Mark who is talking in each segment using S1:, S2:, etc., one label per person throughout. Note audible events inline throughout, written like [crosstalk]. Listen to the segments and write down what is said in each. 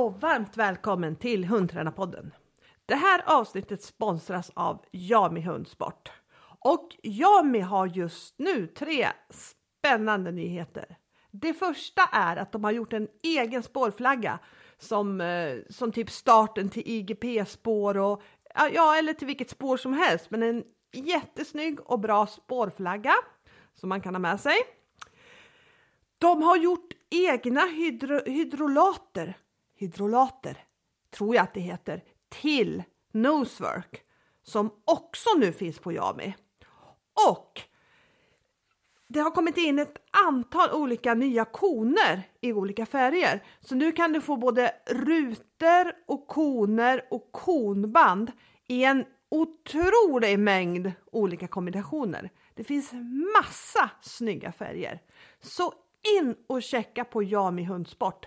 S1: Och varmt välkommen till Hundtränarpodden. Det här avsnittet sponsras av Jami Hundsport. Och Jami har just nu tre spännande nyheter. Det första är att de har gjort en egen spårflagga som, eh, som typ starten till IGP-spår och ja, eller till vilket spår som helst. Men en jättesnygg och bra spårflagga som man kan ha med sig. De har gjort egna hydro, hydrolater, hydrolater tror jag att det heter, till Nosework som också nu finns på Yami. Och det har kommit in ett antal olika nya koner i olika färger. Så nu kan du få både rutor och koner och konband i en otrolig mängd olika kombinationer. Det finns massa snygga färger. Så in och checka på Yami Hundsport.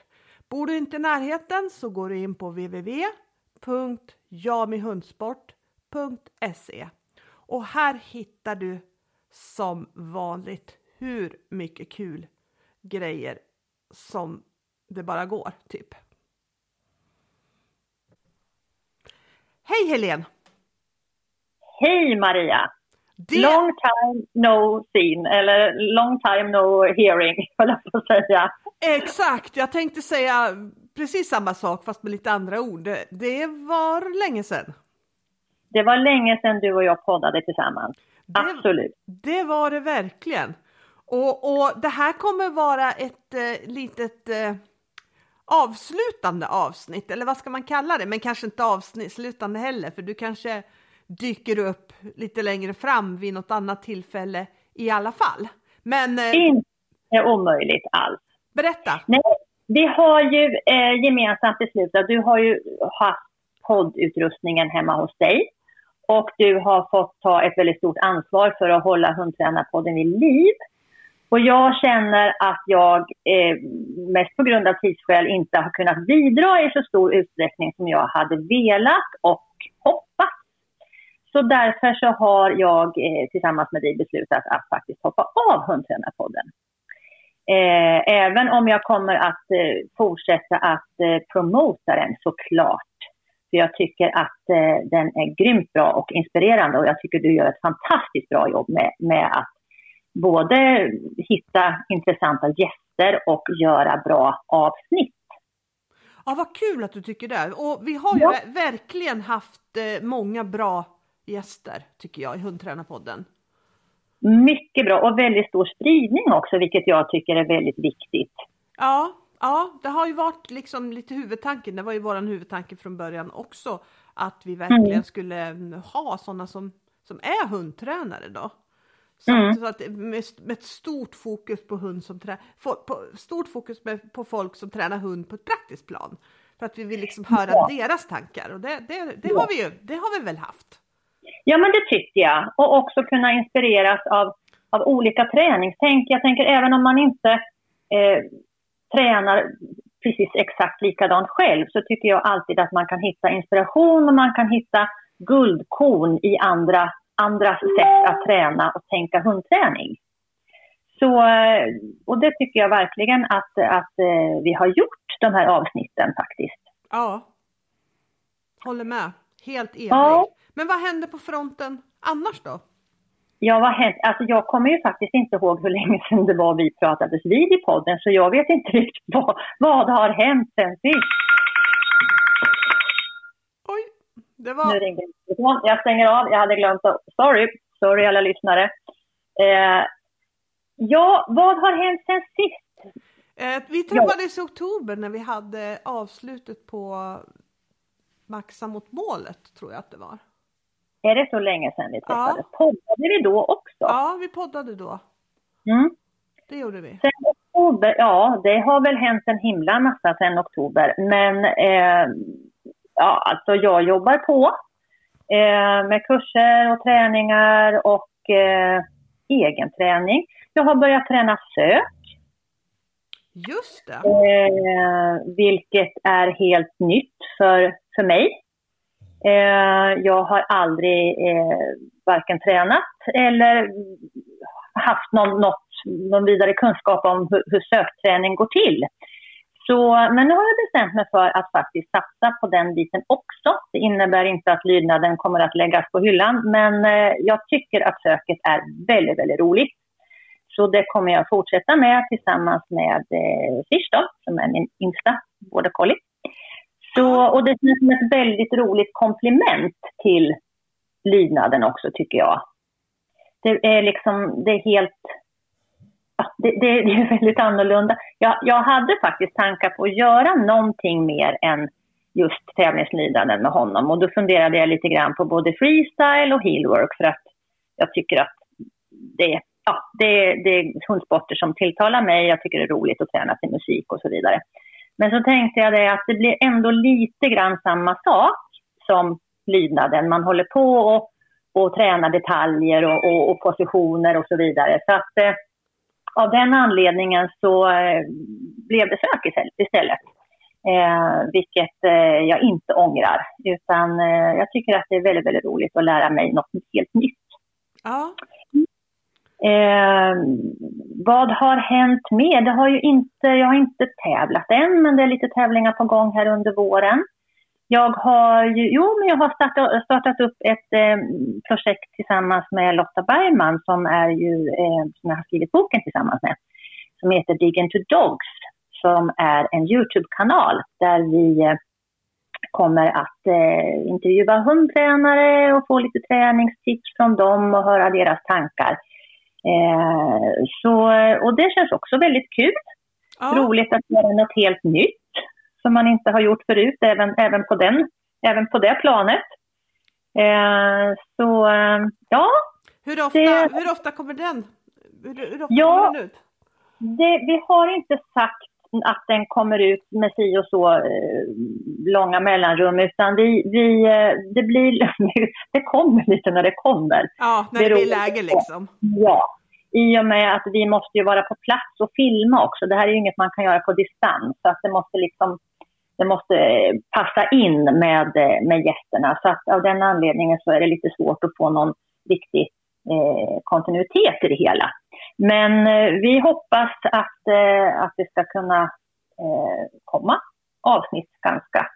S1: Bor du inte i närheten så går du in på www.jamihundsport.se och här hittar du som vanligt hur mycket kul grejer som det bara går, typ. Hej Helen!
S2: Hej Maria! Det... Long time no seen, eller long time no hearing, [laughs] höll jag på att säga.
S1: Exakt, jag tänkte säga precis samma sak fast med lite andra ord. Det var länge sedan.
S2: Det var länge sedan du och jag poddade tillsammans. Det, Absolut.
S1: Det var det verkligen. Och, och det här kommer vara ett eh, litet eh, avslutande avsnitt, eller vad ska man kalla det? Men kanske inte avslutande heller, för du kanske dyker upp lite längre fram vid något annat tillfälle i alla fall. Men...
S2: Eh, inte omöjligt alls.
S1: Berätta!
S2: Nej, vi har ju eh, gemensamt beslutat, du har ju haft poddutrustningen hemma hos dig och du har fått ta ett väldigt stort ansvar för att hålla Hundtränarpodden vid liv. Och jag känner att jag, eh, mest på grund av tidsskäl, inte har kunnat bidra i så stor utsträckning som jag hade velat och hoppats. Så därför så har jag eh, tillsammans med dig beslutat att faktiskt hoppa av Hundtränarpodden. Eh, även om jag kommer att eh, fortsätta att eh, promota den såklart. För jag tycker att eh, den är grymt bra och inspirerande och jag tycker du gör ett fantastiskt bra jobb med, med att både hitta intressanta gäster och göra bra avsnitt.
S1: Ja, vad kul att du tycker det. Och vi har ju ja. verkligen haft eh, många bra gäster tycker jag i Hundtränarpodden.
S2: Mycket bra och väldigt stor spridning också, vilket jag tycker är väldigt viktigt.
S1: Ja, ja, det har ju varit liksom lite huvudtanken. Det var ju våran huvudtanke från början också att vi verkligen mm. skulle ha sådana som, som är hundtränare då. Så, mm. så att med, med, ett stort fokus på hund som trä, stort fokus med, på folk som tränar hund på ett praktiskt plan. För att vi vill liksom höra ja. deras tankar och det, det, det ja. har vi ju, det har vi väl haft.
S2: Ja, men det tycker jag. Och också kunna inspireras av, av olika träningstänk. Jag tänker även om man inte eh, tränar precis exakt likadant själv så tycker jag alltid att man kan hitta inspiration och man kan hitta guldkorn i andra, andras sätt att träna och tänka hundträning. Så, eh, och det tycker jag verkligen att, att eh, vi har gjort, de här avsnitten faktiskt.
S1: Ja, håller med. Helt enig. Ja. Men vad händer på fronten annars då?
S2: Ja, vad hänt? Alltså jag kommer ju faktiskt inte ihåg hur länge sedan det var vi pratades vid i podden, så jag vet inte [laughs] riktigt vad, vad har hänt sen sist.
S1: Oj, det var...
S2: Nu ringde Jag stänger av, jag hade glömt att... Sorry, sorry alla lyssnare. Eh, ja, vad har hänt sen sist?
S1: Eh, vi träffades ja. i oktober när vi hade avslutet på Maxa mot målet, tror jag att det var.
S2: Är det så länge sedan vi träffades? Ja. Poddade vi då också?
S1: Ja, vi poddade då.
S2: Mm.
S1: Det gjorde vi.
S2: Sen oktober, ja, det har väl hänt en himla massa sen oktober. Men eh, ja, alltså jag jobbar på eh, med kurser och träningar och eh, egen träning. Jag har börjat träna sök.
S1: Just det.
S2: Eh, vilket är helt nytt för, för mig. Eh, jag har aldrig eh, varken tränat eller haft någon, något, någon vidare kunskap om hur, hur sökträning går till. Så, men nu har jag bestämt mig för att faktiskt satsa på den biten också. Det innebär inte att lydnaden kommer att läggas på hyllan, men eh, jag tycker att söket är väldigt, väldigt roligt. Så det kommer jag fortsätta med tillsammans med eh, Fish då, som är min yngsta border collie. Så, och det känns som ett väldigt roligt komplement till lydnaden också tycker jag. Det är liksom, det är helt, det, det, [laughs] det är väldigt annorlunda. Jag, jag hade faktiskt tankar på att göra någonting mer än just tävlingslydnaden med honom och då funderade jag lite grann på både freestyle och heelwork för att jag tycker att det, ja, det, det är hundsporter som tilltalar mig. Jag tycker det är roligt att träna till musik och så vidare. Men så tänkte jag det att det blir ändå lite grann samma sak som lydnaden. Man håller på och, och tränar detaljer och, och, och positioner och så vidare. Så att eh, av den anledningen så eh, blev det sök istället. Eh, vilket eh, jag inte ångrar. Utan eh, jag tycker att det är väldigt, väldigt roligt att lära mig något helt nytt.
S1: Ja.
S2: Eh, vad har hänt mer? Det har ju inte, jag har inte tävlat än, men det är lite tävlingar på gång här under våren. Jag har ju, jo, men jag har startat, startat upp ett eh, projekt tillsammans med Lotta Bergman som är ju, eh, som jag har skrivit boken tillsammans med, som heter Dig into Dogs, som är en Youtube-kanal där vi eh, kommer att eh, intervjua hundtränare och få lite träningstips från dem och höra deras tankar. Eh, så, och det känns också väldigt kul. Ja. Roligt att göra något helt nytt som man inte har gjort förut, även, även, på, den, även på det planet. Eh, så eh, ja.
S1: Hur ofta, det, hur ofta kommer den? Hur, hur ofta ja, kommer den ut?
S2: Det, vi har inte sagt att den kommer ut med si och så eh, långa mellanrum utan vi, vi, eh, det, blir, [laughs] det kommer lite när det kommer.
S1: Ja, när det, det blir läge liksom.
S2: Ja, i och med att vi måste ju vara på plats och filma också. Det här är ju inget man kan göra på distans så att det måste liksom det måste passa in med, med gästerna. Så att av den anledningen så är det lite svårt att få någon riktig eh, kontinuitet i det hela. Men eh, vi hoppas att, eh, att det ska kunna eh, komma avsnitt ganska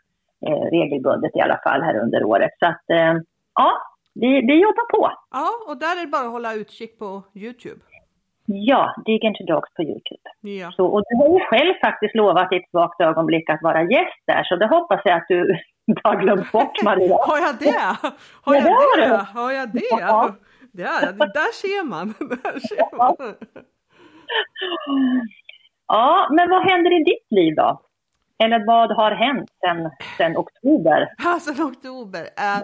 S2: eh, regelbundet i alla fall här under året. Så att eh, ja, vi, vi jobbar på.
S1: Ja, och där är det bara att hålla utkik på Youtube.
S2: Ja, Dig into Dogs på Youtube.
S1: Ja.
S2: Så, och du har ju själv faktiskt lovat i ett svagt ögonblick att vara gäst där, så det hoppas jag att du [laughs] har glömt bort Maria. [laughs]
S1: har jag det? Har jag ja, det? Har jag det? Ja. Det är, där ser man. [laughs] Där ser man.
S2: Ja, men vad händer i ditt liv då? Eller vad har hänt sedan sen oktober?
S1: Ja, sen oktober. Uh,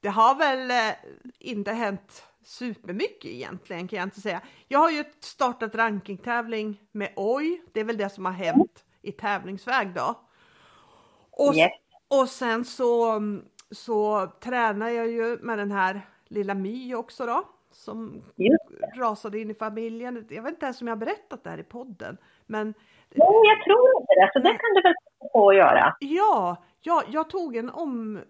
S1: det har väl uh, inte hänt supermycket egentligen kan jag inte säga. Jag har ju startat rankingtävling med OJ. Det är väl det som har hänt i tävlingsväg då. Och, yes. och sen så, så tränar jag ju med den här lilla My också då. Som rasade in i familjen. Jag vet inte ens om jag har berättat det här i podden. Men...
S2: Nej, jag tror inte det. Så det kan du väl få att göra?
S1: Ja, ja jag tog en om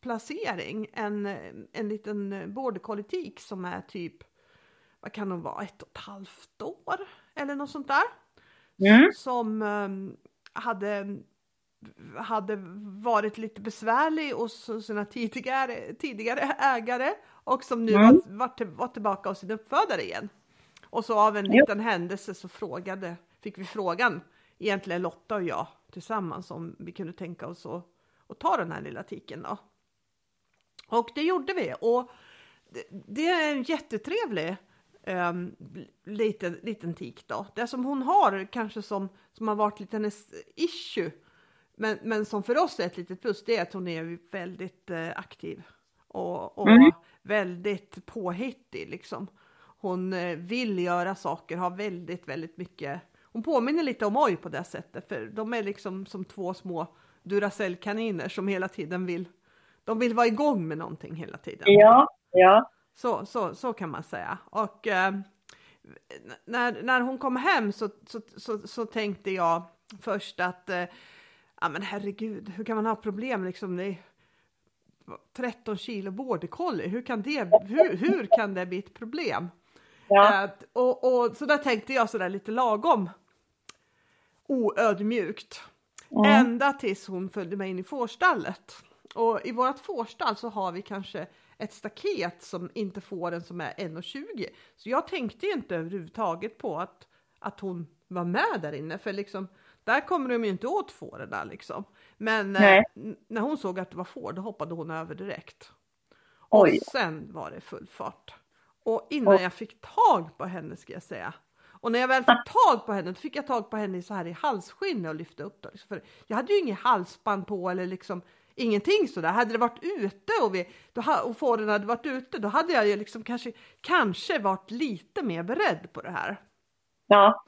S1: placering, en, en liten border collie som är typ, vad kan de vara, ett och ett halvt år eller något sånt där. Mm. Som um, hade, hade varit lite besvärlig hos sina tidigare, tidigare ägare och som nu mm. var, var, var tillbaka hos sin uppfödare igen. Och så av en liten händelse så frågade, fick vi frågan, egentligen Lotta och jag tillsammans, om vi kunde tänka oss att, att ta den här lilla tiken då. Och det gjorde vi och det, är en jättetrevlig um, liten, liten tik då. Det som hon har kanske som, som har varit lite hennes issue men, men som för oss är ett litet plus det är att hon är väldigt uh, aktiv och, och mm. väldigt påhittig liksom. Hon uh, vill göra saker, har väldigt, väldigt mycket. Hon påminner lite om Oj på det sättet, för de är liksom som två små Duracell-kaniner som hela tiden vill de vill vara igång med någonting hela tiden.
S2: Ja, ja.
S1: Så, så, så kan man säga. Och eh, när, när hon kom hem så, så, så, så tänkte jag först att eh, ja men herregud, hur kan man ha problem liksom? Det är 13 kilo border collie, hur kan det, hur, hur kan det bli ett problem? Ja. Eh, och, och så där tänkte jag sådär lite lagom oödmjukt
S2: Mm.
S1: Ända tills hon följde med in i fårstallet. Och i vårt fårstall så har vi kanske ett staket som inte får en som är 1,20. Så jag tänkte inte överhuvudtaget på att, att hon var med där inne. För liksom, där kommer de ju inte åt fåren där liksom. Men eh, när hon såg att det var får då hoppade hon över direkt.
S2: Oj.
S1: Och sen var det full fart. Och innan
S2: Och-
S1: jag fick tag på henne ska jag säga. Och när jag väl fick tag på henne, då fick jag tag på henne så här i halsskinnet och lyfte upp det. Liksom. För jag hade ju inget halsband på eller liksom ingenting sådär. Hade det varit ute och, vi, då, och fåren hade varit ute, då hade jag ju liksom kanske, kanske varit lite mer beredd på det här.
S2: Ja,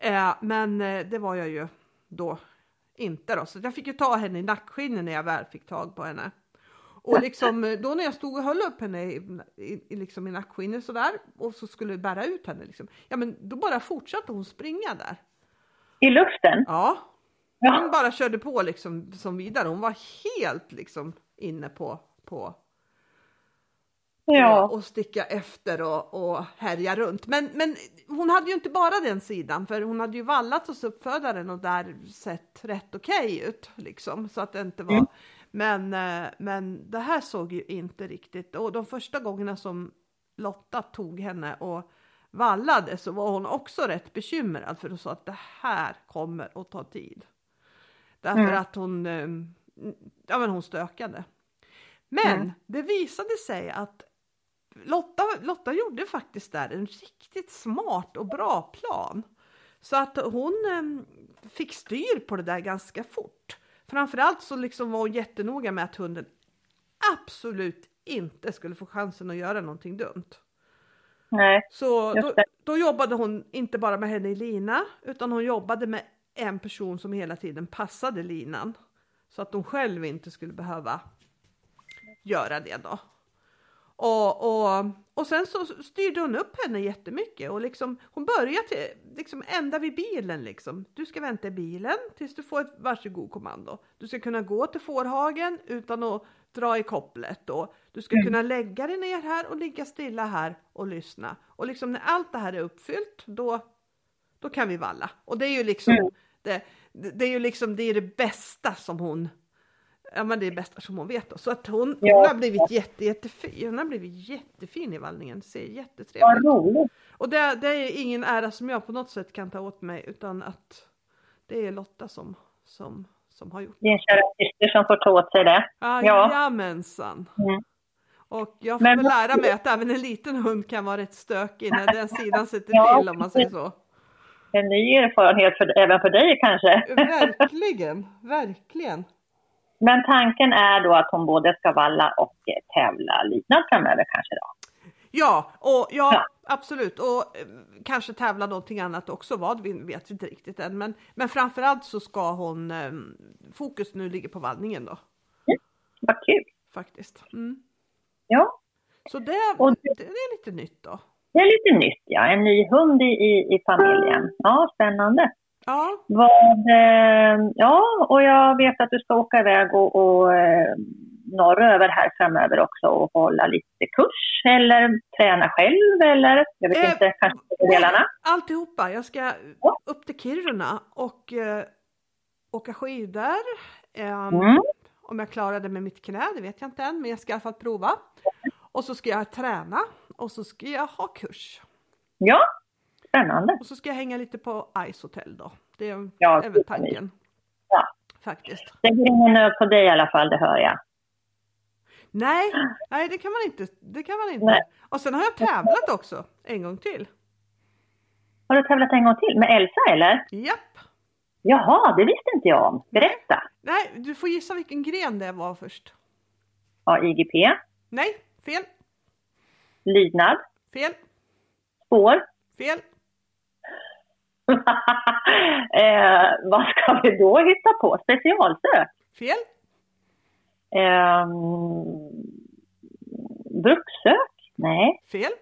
S1: Eh, men eh, det var jag ju då inte då. Så jag fick ju ta henne i nackskinnet när jag väl fick tag på henne. Och liksom eh, då när jag stod och höll upp henne i, i, i, liksom i nackskinnet sådär och så skulle bära ut henne liksom. Ja men då bara fortsatte hon springa där.
S2: i luften.
S1: Ja,
S2: Ja.
S1: hon bara körde på liksom som vidare. Hon var helt liksom inne på, på
S2: Ja.
S1: och, och sticka efter och, och härja runt. Men, men hon hade ju inte bara den sidan för hon hade ju vallat hos uppfödaren och där sett rätt okej ut liksom så att det inte var.
S2: Mm.
S1: Men, eh, men det här såg ju inte riktigt och de första gångerna som Lotta tog henne och vallade så var hon också rätt bekymrad för hon sa att det här kommer att ta tid. Därför
S2: Mm.
S1: att hon, eh, ja men hon stökade. Men
S2: Mm.
S1: det visade sig att Lotta, Lotta gjorde faktiskt där en riktigt smart och bra plan. Så att hon eh, fick styr på det där ganska fort. Framförallt så liksom var hon jättenoga med att hunden absolut inte skulle få chansen att göra någonting dumt.
S2: Nej.
S1: Så då, då jobbade hon inte bara med henne i lina utan hon jobbade med en person som hela tiden passade linan. Så att hon själv inte skulle behöva göra det då. Och, och, och sen så styrde hon upp henne jättemycket och liksom, hon började till, liksom ända vid bilen liksom. Du ska vänta i bilen tills du får ett varsågod kommando. Du ska kunna gå till fårhagen utan att dra i kopplet och du ska
S2: Mm.
S1: kunna lägga dig ner här och ligga stilla här och lyssna. Och liksom när allt det här är uppfyllt då, då kan vi valla. Och det är ju liksom
S2: Mm.
S1: det, det det är ju liksom det, är det bästa som hon Ja men det är det bästa som hon vet då. Så att hon,
S2: Ja.
S1: hon har blivit jätte, jättefin. Hon har blivit jättefin i vallningen. Ser jättetrevligt.
S2: roligt.
S1: Och det, det är ingen ära som jag på något sätt kan ta åt mig utan att det är Lotta som, som, som har gjort.
S2: Din kära syster som får ta åt sig det. Ja.
S1: Jajamensan.
S2: Mm.
S1: Och jag får
S2: Men-
S1: väl lära mig att även en liten hund kan vara rätt stökig när den sidan sitter
S2: Ja,
S1: till om man säger så.
S2: En ny erfarenhet för, även för dig kanske.
S1: Verkligen, verkligen.
S2: Men tanken är då att hon både ska valla och tävla lydnad framöver kanske då?
S1: Ja, och ja,
S2: Ja.
S1: absolut. Och eh, kanske tävla någonting annat också. Vad vi vet vi inte riktigt än. Men, men framförallt så ska hon, eh, fokus nu ligger på vallningen då.
S2: Vad kul.
S1: Faktiskt. Mm.
S2: Ja,
S1: Så det,
S2: Och-
S1: det, det är lite nytt då.
S2: det är lite nytt ja. En ny hund i, i, i familjen. Ja, spännande.
S1: Ja,
S2: Vad, eh, ja, och jag vet att du ska åka iväg och, och eh, norröver här framöver också och hålla lite kurs eller träna själv eller jag vet
S1: Eh,
S2: inte, kanske båda delarna.
S1: alltihopa. Jag ska
S2: Ja.
S1: upp till Kiruna och eh, åka skidor. Eh,
S2: Mm.
S1: Om jag klarar det med mitt knä, det vet jag inte än, men jag ska i alla fall prova. Och så ska jag träna och så ska jag ha kurs.
S2: Ja, spännande.
S1: Och så ska jag hänga lite på Ice Hotel då. Det är,
S2: Ja,
S1: väl tanken.
S2: Ja.
S1: Faktiskt.
S2: Det är ingen nöd på dig i alla fall, det hör jag.
S1: Nej, nej det kan man inte. Det kan man inte.
S2: Nej.
S1: Och sen har jag tävlat också en gång till.
S2: Har du tävlat en gång till med Elsa eller?
S1: Japp.
S2: Jaha, det visste inte jag om. Berätta.
S1: Nej, du får gissa vilken gren det var först.
S2: Ja, IGP,
S1: Nej, fel,
S2: lydnad,
S1: fel,
S2: spår.
S1: fel. [laughs]
S2: eh, vad ska vi då hitta på? Specialsök?
S1: Fel,
S2: Eh, brukssök? Nej.
S1: fel.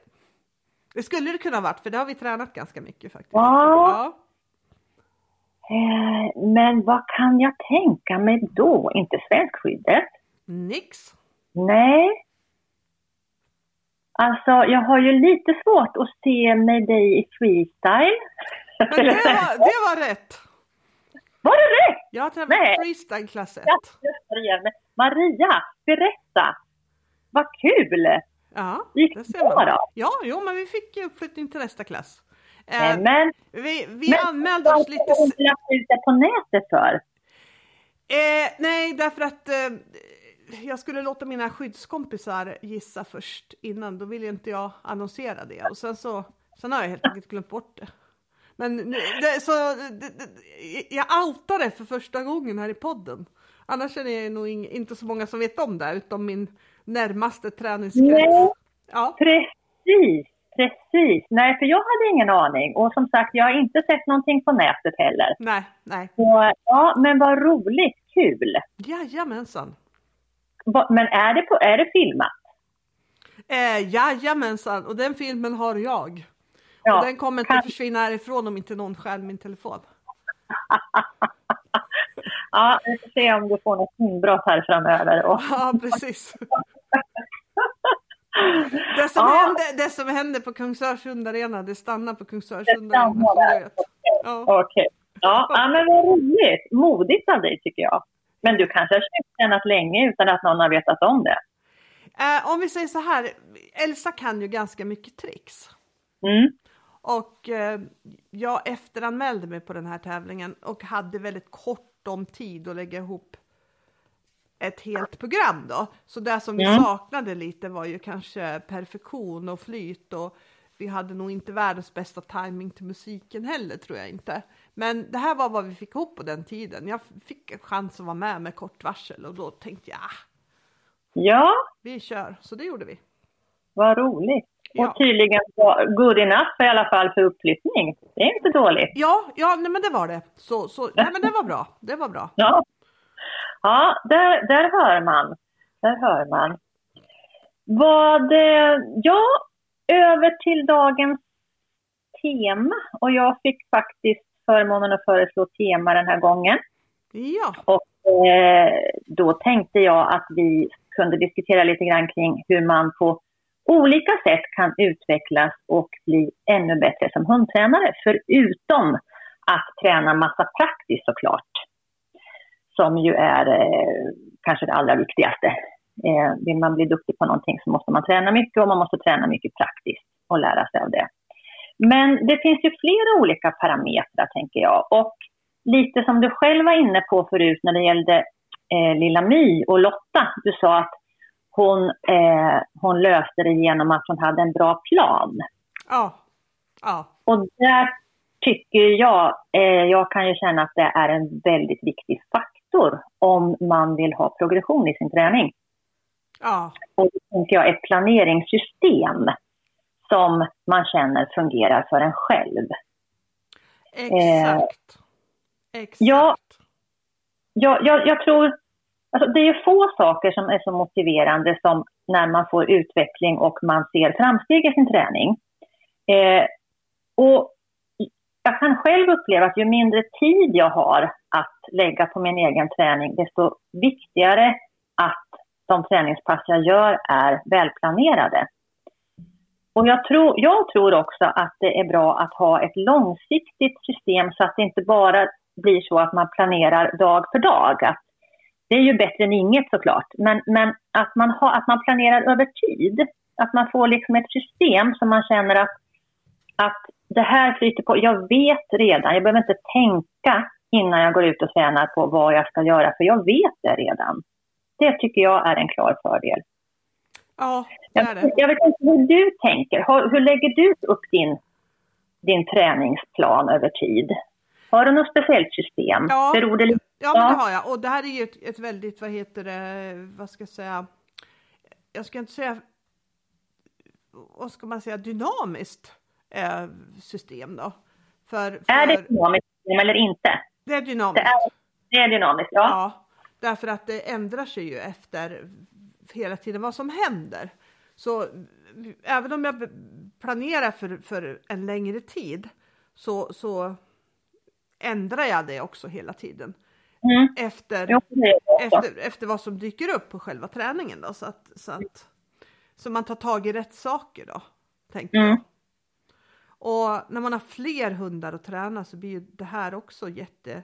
S1: Det skulle det kunna varit för det har vi tränat ganska mycket faktiskt.
S2: Ja. Eh, men vad kan jag tänka mig då? Inte svenskskyddet?
S1: Nix.
S2: Nej. Alltså, jag har ju lite svårt att se med dig i freestyle.
S1: Men det var, det var rätt.
S2: Var det rätt?
S1: Jag tävlar
S2: Nej.
S1: i freestyle klass 1.
S2: Jag stressar igen. Men Maria, berätta! Vad kul!
S1: Ja,
S2: Gick
S1: det ser man.
S2: då?
S1: Ja, jo, men vi fick uppflyttning till nästa klass. Eh,
S2: men
S1: vi vi
S2: men
S1: anmälde oss lite...
S2: Varför lagt ut det på nätet för?
S1: Eh, nej, därför att eh, jag skulle låta mina skyddskompisar gissa först innan. Då ville inte jag annonsera det. Och sen så sen har jag helt enkelt glömt bort det. Men det, så, det, det, jag outar det för första gången här i podden. Annars är det nog ing, inte så många som vet om det, utom min närmaste träningskrets.
S2: Nej.
S1: Ja,
S2: Precis, precis. Nej, för jag hade ingen aning. Och som sagt, jag har inte sett någonting på nätet heller.
S1: nej, nej.
S2: Så, ja, men vad roligt, kul.
S1: Jajamensan.
S2: Men är det, på, är det filmat?
S1: Eh, jajamensan, och den filmen har jag.
S2: Ja,
S1: den kommer inte
S2: kan-
S1: försvinna härifrån om inte någon stjäl min telefon. [laughs]
S2: Ja, vi får se om du får något inbrott här framöver. Och,
S1: Ja, precis. [laughs] Det som,
S2: Ja.
S1: hände, det som hände på Kungsörsund Arena, det stannar på Kungsörsund
S2: Det
S1: Arena.
S2: stannar
S1: som du
S2: där.
S1: vet. Ja.
S2: Okej. Ja, [laughs] ja, men vad roligt. Modigt av dig tycker jag. Men du kanske har tjuvtränat länge utan att någon har vetat om det.
S1: Eh, om vi säger så här, Elsa kan ju ganska mycket tricks.
S2: Mm.
S1: Och eh, jag efteranmälde mig på den här tävlingen och hade väldigt kort om tid att lägga ihop ett helt program då. Så det som vi
S2: Mm.
S1: saknade lite var ju kanske perfektion och flyt och vi hade nog inte världens bästa timing till musiken heller tror jag inte. Men det här var vad vi fick ihop på den tiden. Jag fick en chans att vara med med kort varsel och då tänkte jag, ah,
S2: Ja,
S1: vi kör. Så det gjorde vi.
S2: vad roligt.
S1: Ja.
S2: Och tydligen var good enough i alla fall för uppflyttning. Det är inte dåligt.
S1: Ja, ja, nej, men det var det. Så, så, nej, men det var bra. Det var bra.
S2: Ja, ja där, där hör man. Där hör man. Vad, eh, ja, över till dagens tema. Och jag fick faktiskt förmånen att föreslå tema den här gången.
S1: Ja,
S2: Och eh, då tänkte jag att vi kunde diskutera lite grann kring hur man på olika sätt kan utvecklas och bli ännu bättre som hundtränare. Förutom att träna massa praktiskt såklart. Som ju är eh, kanske det allra viktigaste. Eh, vill man bli duktig på någonting så måste man träna mycket och man måste träna mycket praktiskt och lära sig av det. Men det finns ju flera olika parametrar tänker jag. Och lite som du själv var inne på förut när det gällde eh, lilla My och Lotta. Du sa att hon, eh, hon löste det genom att hon hade en bra plan.
S1: ja, ja,
S2: Och där tycker jag, eh, jag kan ju känna att det är en väldigt viktig faktor om man vill ha progression i sin träning.
S1: ja,
S2: Och då tänker jag ett planeringssystem som man känner fungerar för en själv.
S1: exakt. Exakt.
S2: ja. Jag, jag, jag tror, alltså det är få saker som är så motiverande som när man får utveckling och man ser framsteg i sin träning. Eh, och jag kan själv uppleva att ju mindre tid jag har att lägga på min egen träning, desto viktigare att de träningspass jag gör är välplanerade. Och jag tror, jag tror också att det är bra att ha ett långsiktigt system så att det inte bara blir så att man planerar dag för dag. Att det är ju bättre än inget såklart, men, men att, man har, att man planerar över tid. Att man får liksom ett system som man känner att, att det här flyter på. Jag vet redan, jag behöver inte tänka innan jag går ut och tränar på vad jag ska göra, för jag vet det redan. Det tycker jag är en klar fördel.
S1: Ja, det är det.
S2: Jag, jag vet inte hur du tänker. Hur, hur lägger du upp din, din träningsplan över tid? Har du något speciellt system?
S1: Ja.
S2: Beror det lite
S1: Ja, men det har jag. Och det här är ju ett, ett väldigt, vad heter det, vad ska jag säga, jag ska inte säga, vad ska man säga, dynamiskt eh, system då. För, för
S2: Är det dynamiskt system eller inte?
S1: det är dynamiskt.
S2: Det är, det är dynamiskt, ja.
S1: Ja, därför att det ändrar sig ju efter hela tiden vad som händer. Så även om jag planerar för, för en längre tid så, så ändrar jag det också hela tiden.
S2: Mm.
S1: Efter, efter, efter vad som dyker upp på själva träningen då. Så att, så att så man tar tag i rätt saker då, tänker
S2: Mm.
S1: jag. Och när man har fler hundar att träna så blir ju det här också jätte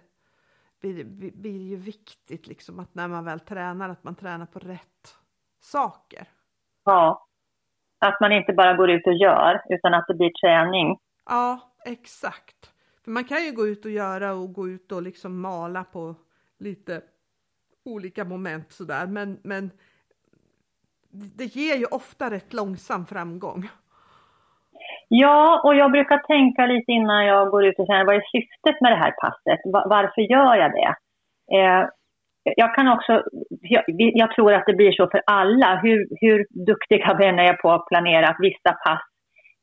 S1: blir, blir ju viktigt liksom att när man väl tränar att man tränar på rätt saker.
S2: Ja, att man inte bara går ut och gör utan att det blir träning.
S1: Ja, exakt. För man kan ju gå ut och göra och gå ut och liksom mala på lite olika moment sådär men, men det ger ju ofta rätt långsam framgång.
S2: Ja, och jag brukar tänka lite innan jag går ut och säger vad är syftet med det här passet? Varför gör jag det? Eh, jag kan också, jag, jag, tror att det blir så för alla, hur, hur duktiga vi än är på att planera att vissa pass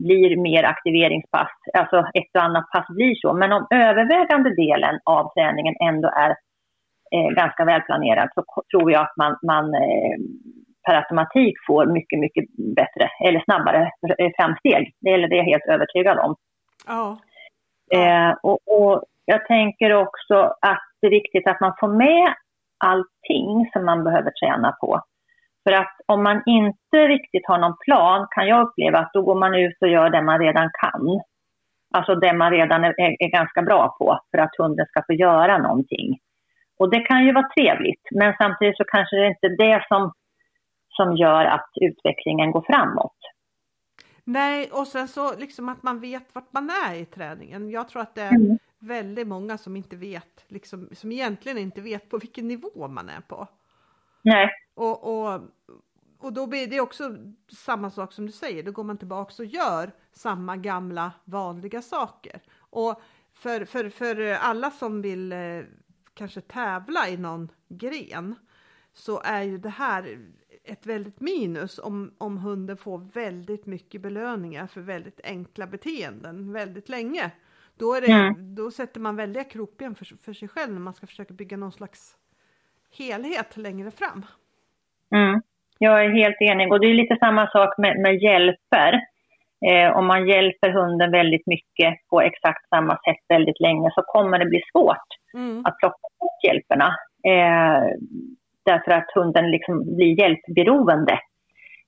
S2: blir mer aktiveringspass, alltså ett och annat pass blir så. Men om övervägande delen av träningen ändå är eh, ganska välplanerad så tror jag att man, man eh, per automatik får mycket, mycket bättre eller snabbare framsteg. Det är jag helt övertygad om.
S1: Ja.
S2: Eh, och, och, jag tänker också att det är viktigt att man får med allting som man behöver träna på. För att om man inte riktigt har någon plan kan jag uppleva att då går man ut och gör det man redan kan. Alltså det man redan är, är, ganska bra på för att hunden ska få göra någonting. Och det kan ju vara trevligt, men samtidigt så kanske det inte är det som som gör att utvecklingen går framåt.
S1: Nej, och sen så liksom att man vet vart man är i träningen. Jag tror att det är mm. väldigt många som inte vet, liksom, som egentligen inte vet på vilken nivå man är på.
S2: Nej.
S1: Och, och, och då blir det också samma sak som du säger, då går man tillbaks och gör samma gamla vanliga saker. Och för, för, för alla som vill eh, kanske tävla i någon gren så är ju det här ett väldigt minus om, om hunden får väldigt mycket belöningar för väldigt enkla beteenden väldigt länge. Då, är det, mm. då sätter man väldiga krokben för, för sig själv när man ska försöka bygga någon slags helhet längre fram.
S2: Mm. Jag är helt enig och det är lite samma sak med, med hjälper. Eh, om man hjälper hunden väldigt mycket på exakt samma sätt väldigt länge så kommer det bli svårt mm. att plocka bort hjälperna. Eh, därför att hunden liksom blir hjälpberoende.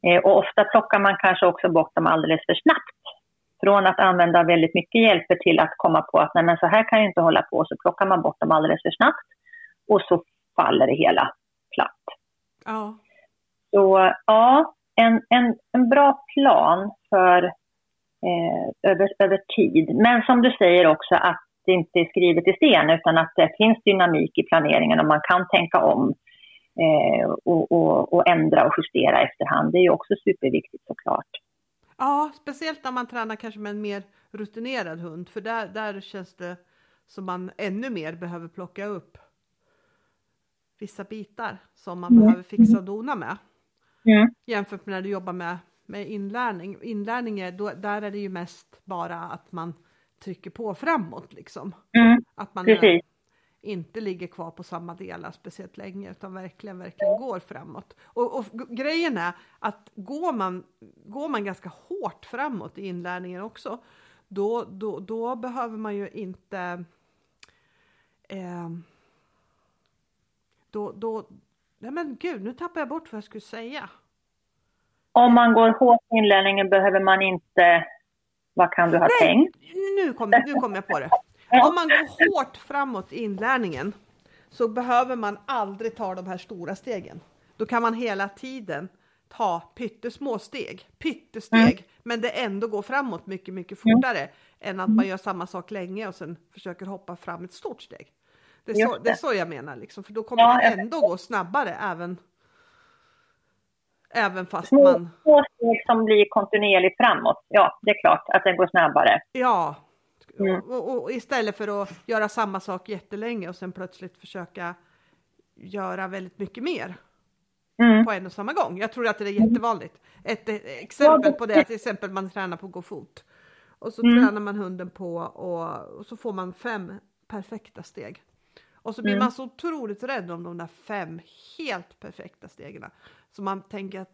S2: Eh, och ofta plockar man kanske också bort dem alldeles för snabbt. Från att använda väldigt mycket hjälper till att komma på att nej men så här kan jag inte hålla på, så plockar man bort dem alldeles för snabbt och så faller det hela platt.
S1: Ja.
S2: Så ja, en, en, en bra plan för eh, över, över tid. Men som du säger också att det inte är skrivet i sten utan att det finns dynamik i planeringen och man kan tänka om eh, och, och, och, ändra och justera efterhand. Det är ju också superviktigt såklart.
S1: Ja, speciellt när man tränar kanske med en mer rutinerad hund, för där, där känns det som man ännu mer behöver plocka upp vissa bitar som man mm. behöver fixa och dona med. Mm. Jämfört med när du jobbar med, med inlärning. Inlärning är, då, där är det ju mest bara att man trycker på framåt liksom.
S2: Mm.
S1: Att man Precis inte ligger kvar på samma delar speciellt länge utan verkligen, verkligen går framåt. Och, och grejen är att går man, går man ganska hårt framåt i inlärningen också, då, då, då behöver man ju inte eh, då, då, nej men gud, nu tappar jag bort vad jag skulle säga.
S2: Om man går hårt i inlärningen behöver man inte, vad kan du ha nej, tänkt?
S1: Nu kom, nu kom jag på det. Om man går hårt framåt i inlärningen så behöver man aldrig ta de här stora stegen. Då kan man hela tiden ta pyttesmå steg, pyttesteg, mm. men det ändå går framåt mycket, mycket fortare mm. än att man gör samma sak länge och sen försöker hoppa fram ett stort steg. Det är, så, det. det är så jag menar, liksom, för då kommer ja, man ändå gå snabbare även, även fast
S2: små,
S1: man...
S2: Små steg som blir kontinuerligt framåt, ja det är klart att det går snabbare.
S1: Ja, Mm. Och, och, istället för att göra samma sak jättelänge och sen plötsligt försöka göra väldigt mycket mer mm. på en och samma gång. Jag tror att det är jättevanligt. Ett, ett exempel på det är till exempel man tränar på att gå fot och så mm. tränar man hunden på och, och, så får man fem perfekta steg. Och så blir mm. man så otroligt rädd om de där fem helt perfekta stegen. Så man tänker att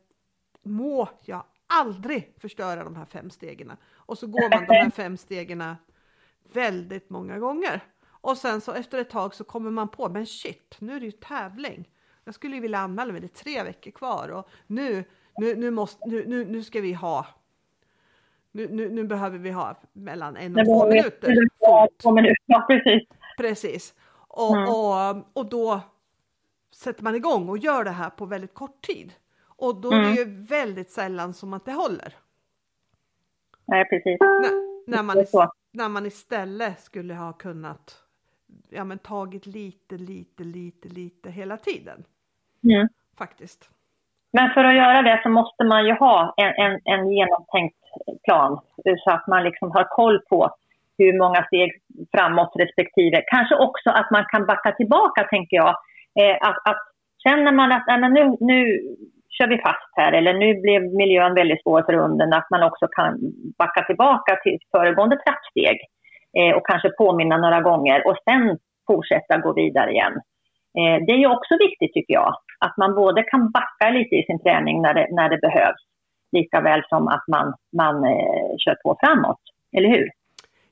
S1: må jag aldrig förstöra de här fem stegen. Och så går man de här fem stegen väldigt många gånger. Och sen så efter ett tag så kommer man på, men shit, nu är det ju tävling. Jag skulle ju vilja anmäla mig, det är tre veckor kvar och nu, nu, nu, måste, nu, nu, nu ska vi ha nu, nu, nu behöver vi ha mellan en och två minuter.
S2: Ja precis.
S1: Precis. Och,
S2: Mm.
S1: och, och då sätter man igång och gör det här på väldigt kort tid. Och då är
S2: Mm.
S1: det ju väldigt sällan som att det håller.
S2: Nej, precis.
S1: När, när, man,
S2: är
S1: när man istället skulle ha kunnat ja, men tagit lite, lite, lite, lite hela tiden
S2: Mm.
S1: faktiskt.
S2: Men för att göra det så måste man ju ha en, en, en genomtänkt plan så att man liksom har koll på hur många steg framåt respektive. Kanske också att man kan backa tillbaka, tänker jag. Eh, att, att känner man att nej, men nu, nu kör vi fast här eller nu blev miljön väldigt svår för hunden, att man också kan backa tillbaka till föregående trappsteg eh, och kanske påminna några gånger och sen fortsätta gå vidare igen. Eh, det är ju också viktigt tycker jag, att man både kan backa lite i sin träning när det, när det behövs, lika väl som att man, man eh, kör på framåt. Eller hur?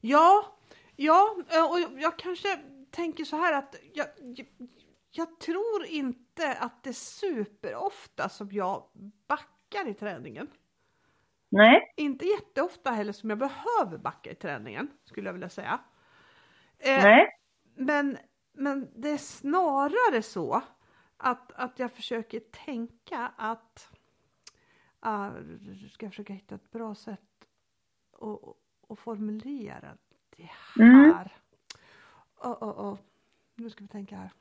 S1: Ja, ja, eh, och jag, jag kanske tänker så här att jag, jag, jag tror inte att det är superofta som jag backar i träningen.
S2: Nej?
S1: Inte jätteofta heller som jag behöver backa i träningen, skulle jag vilja säga. Eh,
S2: Nej?
S1: Men, men det är snarare så att, att jag försöker tänka att uh, ska jag försöka hitta ett bra sätt att, att formulera det här.
S2: Mm.
S1: Oh, oh, oh. Nu ska vi tänka här.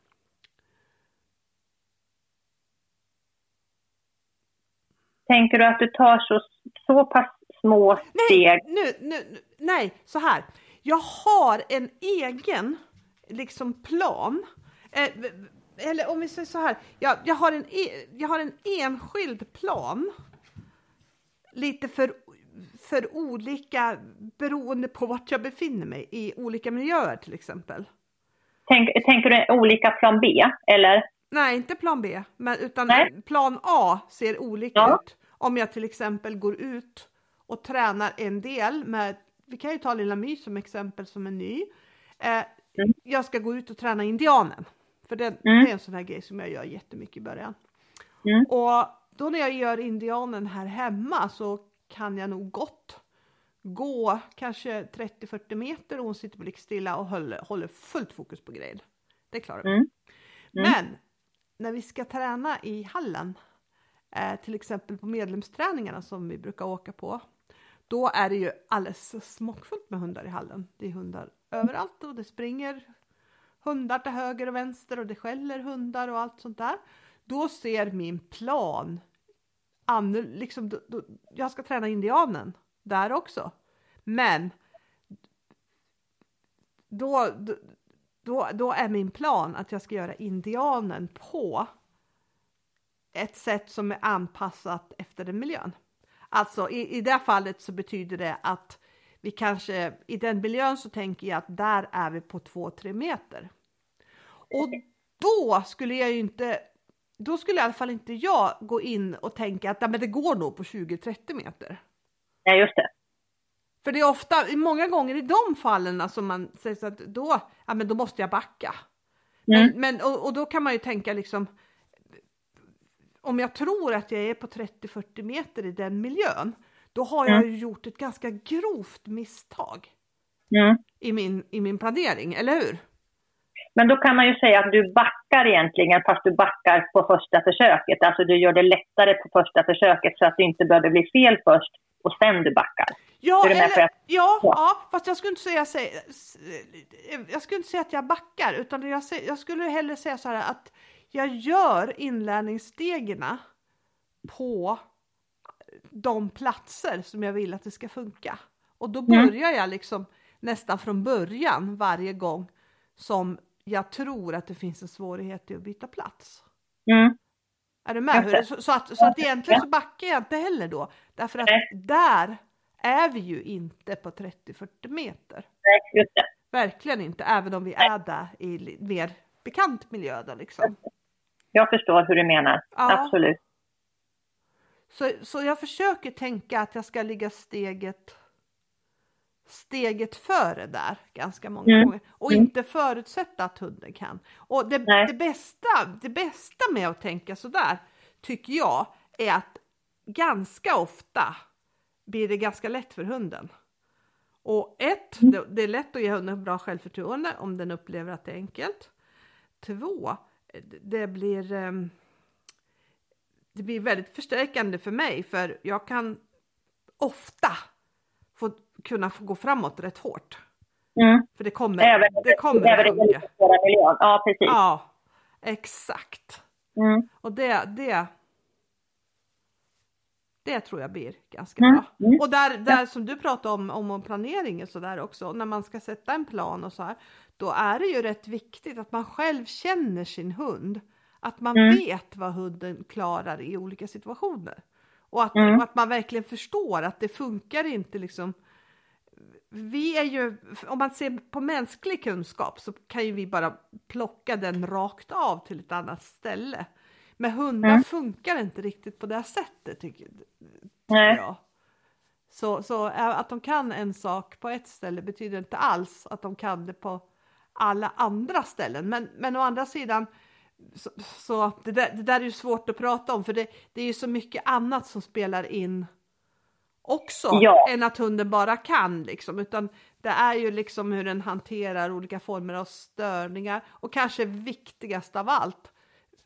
S2: Tänker du att du tar så, så pass små steg?
S1: Nej, nu, nu, nu, nej, så här. Jag har en egen liksom plan. Eh, eller om vi säger så här, jag, jag, har en, e, jag har en enskild plan. Lite för, för olika, beroende på vart jag befinner mig i olika miljöer till exempel.
S2: Tänk, tänker du olika plan B? Eller?
S1: Nej, inte plan B, men utan
S2: Nej.
S1: plan A ser olika
S2: Ja.
S1: ut. Om jag till exempel går ut och tränar en del med, vi kan ju ta Lilla My som exempel som är ny. Eh,
S2: Mm.
S1: Jag ska gå ut och träna indianen. För det,
S2: Mm.
S1: det är en sån här grej som jag gör jättemycket i början.
S2: Mm.
S1: Och då när jag gör indianen här hemma så kan jag nog gott gå kanske 30-40 meter och hon sitter blickstilla och håller, håller fullt fokus på grejen. Det klarar vi.
S2: Mm. Mm.
S1: Men när vi ska träna i hallen, eh, till exempel på medlemsträningarna som vi brukar åka på, då är det ju alldeles smockfullt med hundar i hallen. Det är hundar överallt och det springer hundar till höger och vänster och det skäller hundar och allt sånt där. Då ser min plan, liksom, då, då, jag ska träna indianen där också. Men då, då, då, då är min plan att jag ska göra indianen på ett sätt som är anpassat efter den miljön. Alltså i, i det fallet så betyder det att vi kanske i den miljön så tänker jag att där är vi på 2-3 meter. Och då skulle jag ju inte, då skulle i alla fall inte jag gå in och tänka att "Nej, men det går nog på 20-30 meter.
S2: Nej, just det.
S1: För det är ofta, många gånger i de fallen som man säger så att då, ja men då måste jag backa.
S2: Mm.
S1: Men, men och, och då kan man ju tänka liksom, om jag tror att jag är på 30-40 meter i den miljön, då har jag
S2: Mm.
S1: ju gjort ett ganska grovt misstag
S2: Mm.
S1: i min, i min planering, eller hur?
S2: Men då kan man ju säga att du backar egentligen fast du backar på första försöket. Alltså du gör det lättare på första försöket så att det inte behöver bli fel först och sen du backar.
S1: Ja, eller,
S2: det?
S1: ja,
S2: Ja.
S1: ja, fast jag skulle inte säga, jag skulle inte säga att jag backar, utan jag, jag skulle hellre säga så här att jag gör inlärningsstegen på de platser som jag vill att det ska funka. Och då
S2: Mm.
S1: börjar jag liksom nästan från början varje gång som jag tror att det finns en svårighet i att byta plats.
S2: Mm.
S1: Är du med? Så, så, att, så att egentligen så backar jag inte heller då. Därför att
S2: Nej.
S1: där är vi ju inte på 30-40 meter.
S2: Nej.
S1: Verkligen inte, även om vi är där i mer bekant miljö då liksom.
S2: Jag förstår hur du menar.
S1: Ja.
S2: Absolut.
S1: Så, så jag försöker tänka att jag ska ligga steget steget före där ganska många
S2: Mm.
S1: gånger och
S2: Mm.
S1: inte förutsätta att hunden kan. Och det, det, bästa, det bästa med att tänka sådär tycker jag är att ganska ofta blir det ganska lätt för hunden. Och ett,
S2: Mm.
S1: det, det är lätt att ge hunden bra självförtroende om den upplever att det är enkelt. två, det blir um, det blir väldigt förstärkande för mig för jag kan ofta kunna få gå framåt rätt hårt.
S2: Mm.
S1: För det kommer,
S2: även,
S1: det kommer
S2: även
S1: att funka.
S2: Ja, precis.
S1: Ja, exakt.
S2: Mm.
S1: Och det, det, det tror jag blir ganska
S2: Mm.
S1: bra.
S2: Mm.
S1: Och där, där som du pratade om, om, om planering och sådär också, när man ska sätta en plan och så här, då är det ju rätt viktigt att man själv känner sin hund. Att man
S2: Mm.
S1: vet vad hunden klarar i olika situationer. Och att,
S2: Mm.
S1: och att man verkligen förstår att det funkar inte liksom. Vi är ju, om man ser på mänsklig kunskap så kan ju vi bara plocka den rakt av till ett annat ställe. Men hundar
S2: Mm.
S1: funkar inte riktigt på det sättet tycker, tycker
S2: Nej.
S1: jag. Så, så att de kan en sak på ett ställe betyder inte alls att de kan det på alla andra ställen. Men, men å andra sidan så, så det, där, det där är ju svårt att prata om för det, det är ju så mycket annat som spelar in också
S2: Ja.
S1: än att hunden bara kan liksom utan det är ju liksom hur den hanterar olika former av störningar och kanske viktigast av allt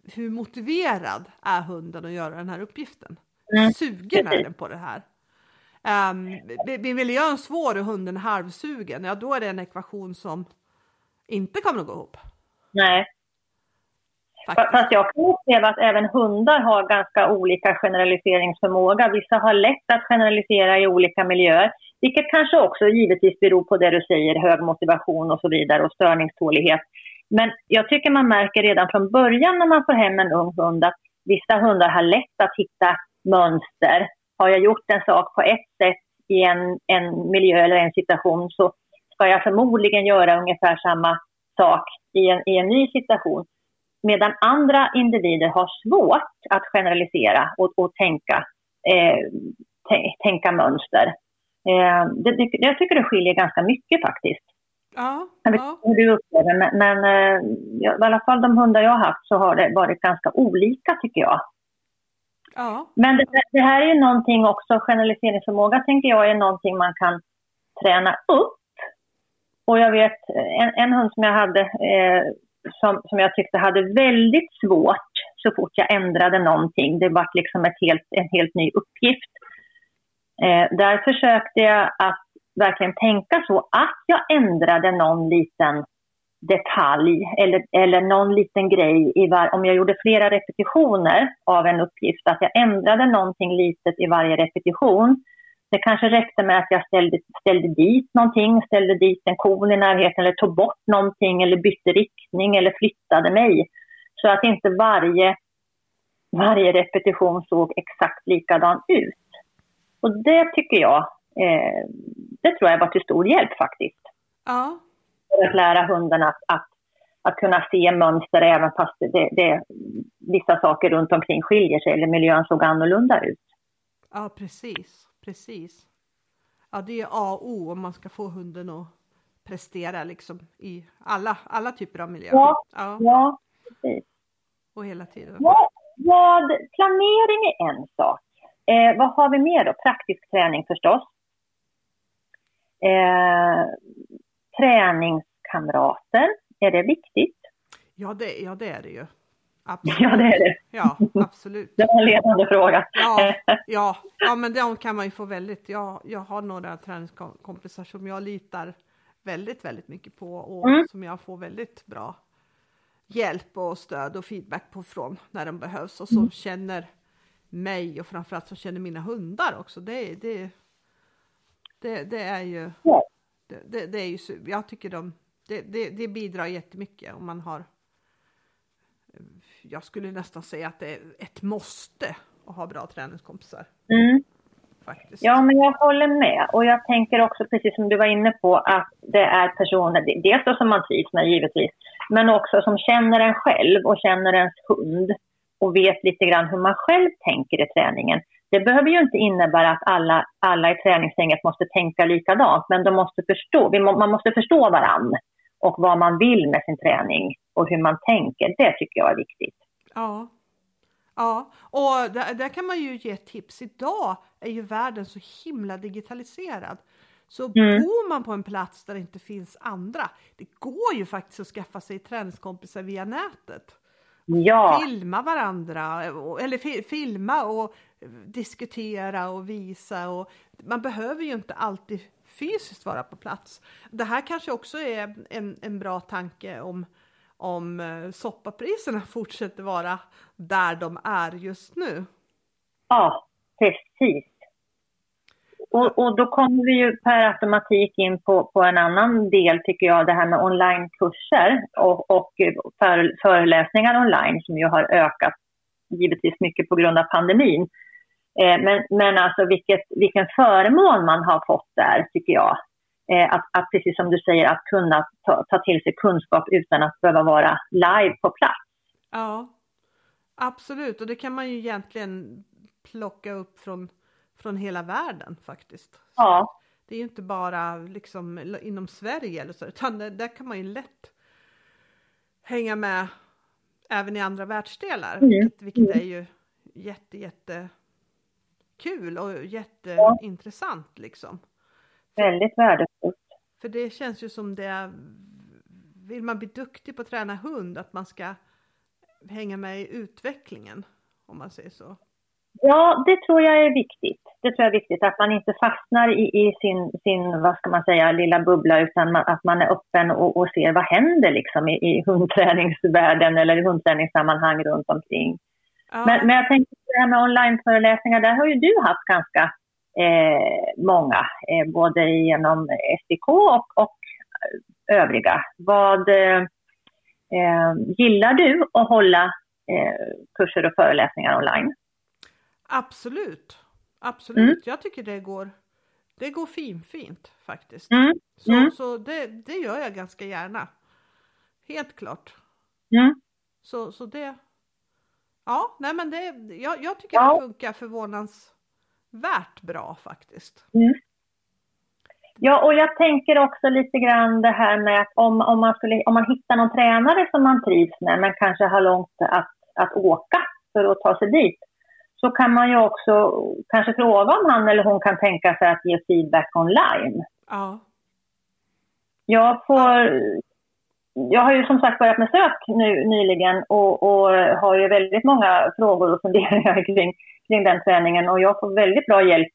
S1: hur motiverad är hunden att göra den här uppgiften?
S2: Mm.
S1: Sugen är den på det här? Um, blir miljön svår och hunden halvsugen, ja då är det en ekvation som inte kommer att gå ihop.
S2: Nej.
S1: Faktiskt.
S2: Fast jag kan uppleva att även hundar har ganska olika generaliseringsförmåga. Vissa har lätt att generalisera i olika miljöer, vilket kanske också givetvis beror på det du säger, hög motivation och så vidare och störningstålighet. Men jag tycker man märker redan från början när man får hem en ung hund att vissa hundar har lätt att hitta mönster. Har jag gjort en sak på ett sätt i en, en miljö eller en situation så ska jag förmodligen göra ungefär samma sak i en, i en ny situation. Medan andra individer har svårt att generalisera och, och tänka, eh, tä- tänka mönster. Eh, det, det, jag tycker det skiljer ganska mycket faktiskt.
S1: Ja,
S2: Jag vet
S1: ja,
S2: inte hur du upplever men, men eh, ja, i alla fall de hundar jag har haft så har det varit ganska olika tycker jag.
S1: ja,
S2: Men det, det här är ju någonting också, generaliseringsförmåga tänker jag är någonting man kan träna upp. Och jag vet en, en hund som jag hade eh, som, som jag tyckte hade väldigt svårt så fort jag ändrade någonting. Det var liksom ett helt, en helt ny uppgift. Eh, där försökte jag att verkligen tänka så att jag ändrade någon liten detalj eller, eller någon liten grej i var, om jag gjorde flera repetitioner av en uppgift, att jag ändrade någonting litet i varje repetition. Det kanske räckte med att jag ställde, ställde dit någonting, ställde dit en kon i närheten eller tog bort någonting eller bytte riktning eller flyttade mig. Så att inte varje, varje repetition såg exakt likadan ut. Och det tycker jag, eh, det tror jag var till stor hjälp faktiskt
S1: ja,
S2: för att lära hunden att, att, att kunna se mönster även fast det, det, vissa saker runt omkring skiljer sig eller miljön såg annorlunda ut.
S1: ja, precis, precis. Ja, det är A och O om man ska få hunden att prestera liksom i alla, alla typer av miljöer.
S2: Ja.
S1: ja
S2: Ja, precis.
S1: och hela tiden.
S2: Vad, vad, planering är en sak. Eh, vad har vi mer då? Praktisk träning förstås. Eh, träningskamrater, är det viktigt?
S1: Ja, det, ja, det är det ju. Absolut.
S2: Ja, det är det.
S1: Ja, absolut.
S2: Det var en ledande fråga.
S1: Ja, ja, ja, men de kan man ju få väldigt. Jag, jag har några träningskompisar som jag litar väldigt, väldigt mycket på och
S2: Mm.
S1: som jag får väldigt bra hjälp och stöd och feedback på från när de behövs och som
S2: Mm.
S1: känner mig och framförallt som känner mina hundar också. Det, det, det, det är ju, det, det, är ju, jag tycker de, det, det, det bidrar jättemycket om man har jag skulle nästan säga att det är ett måste att ha bra träningskompisar.
S2: Mm.
S1: Faktiskt.
S2: Ja, men jag håller med. Och jag tänker också, precis som du var inne på, att det är personer, dels då som man trivs med givetvis, men också som känner en själv och känner ens hund och vet lite grann hur man själv tänker i träningen. Det behöver ju inte innebära att alla, alla i träningsgänget måste tänka likadant, men de måste förstå, man måste förstå varann och vad man vill med sin träning och hur man tänker. Det tycker jag är viktigt.
S1: Ja. Ja, och där, där kan man ju ge tips. Idag är ju världen så himla digitaliserad. Så mm. bor man på en plats där det inte finns andra, det går ju faktiskt att skaffa sig träningskompisar via nätet.
S2: Ja.
S1: Filma varandra, eller filma och diskutera och visa. Och man behöver ju inte alltid fysiskt vara på plats. Det här kanske också är en, en bra tanke om, om eh, soppapriserna [laughs] fortsätter vara där de är just nu.
S2: Ja, precis. Och, och då kommer vi ju per automatik in på, på en annan del tycker jag, det här med onlinekurser och, och för, föreläsningar online som ju har ökat givetvis mycket på grund av pandemin. Eh, men, men alltså vilket, vilken förmån man har fått där tycker jag. Eh, att, att precis som du säger, att kunna ta, ta till sig kunskap utan att behöva vara live på plats.
S1: Ja, absolut. Och det kan man ju egentligen plocka upp från från hela världen faktiskt.
S2: Ja.
S1: Det är ju inte bara liksom inom Sverige eller så, utan det, där kan man ju lätt hänga med även i andra världsdelar, mm. vilket, vilket är ju jätte, jätte kul och jätteintressant ja. liksom.
S2: Väldigt värdefullt.
S1: För det känns ju som det, vill man bli duktig på att träna hund, att man ska hänga med i utvecklingen, om man säger så.
S2: Ja, det tror jag är viktigt. Det tror jag är viktigt att man inte fastnar i, i sin, sin, vad ska man säga, lilla bubbla utan man, att man är öppen och, och ser vad händer liksom i, i hundträningsvärlden eller i hundträningssammanhang runt omkring. Ja. Men, men jag tänker på det här med onlineföreläsningar, där har ju du haft ganska eh, många, eh, både genom SDK och, och övriga. Vad eh, gillar du att hålla eh, kurser och föreläsningar online?
S1: Absolut, absolut. Mm. Jag tycker det går, det går finfint faktiskt.
S2: Mm.
S1: Så,
S2: mm.
S1: så det, det gör jag ganska gärna. Helt klart.
S2: Mm.
S1: Så, så det, ja, nej men det, jag, jag tycker ja. det funkar förvånansvärt bra faktiskt.
S2: Mm. Ja, och jag tänker också lite grann det här med att om, om, man, skulle, om man hittar någon tränare som man trivs med, men kanske har långt att, att åka för att ta sig dit, så kan man ju också kanske fråga om han eller hon kan tänka sig att ge feedback online.
S1: Ja.
S2: Jag får... Jag har ju som sagt börjat med sök nu nyligen och, och har ju väldigt många frågor och funderingar [laughs] kring, kring den träningen och jag får väldigt bra hjälp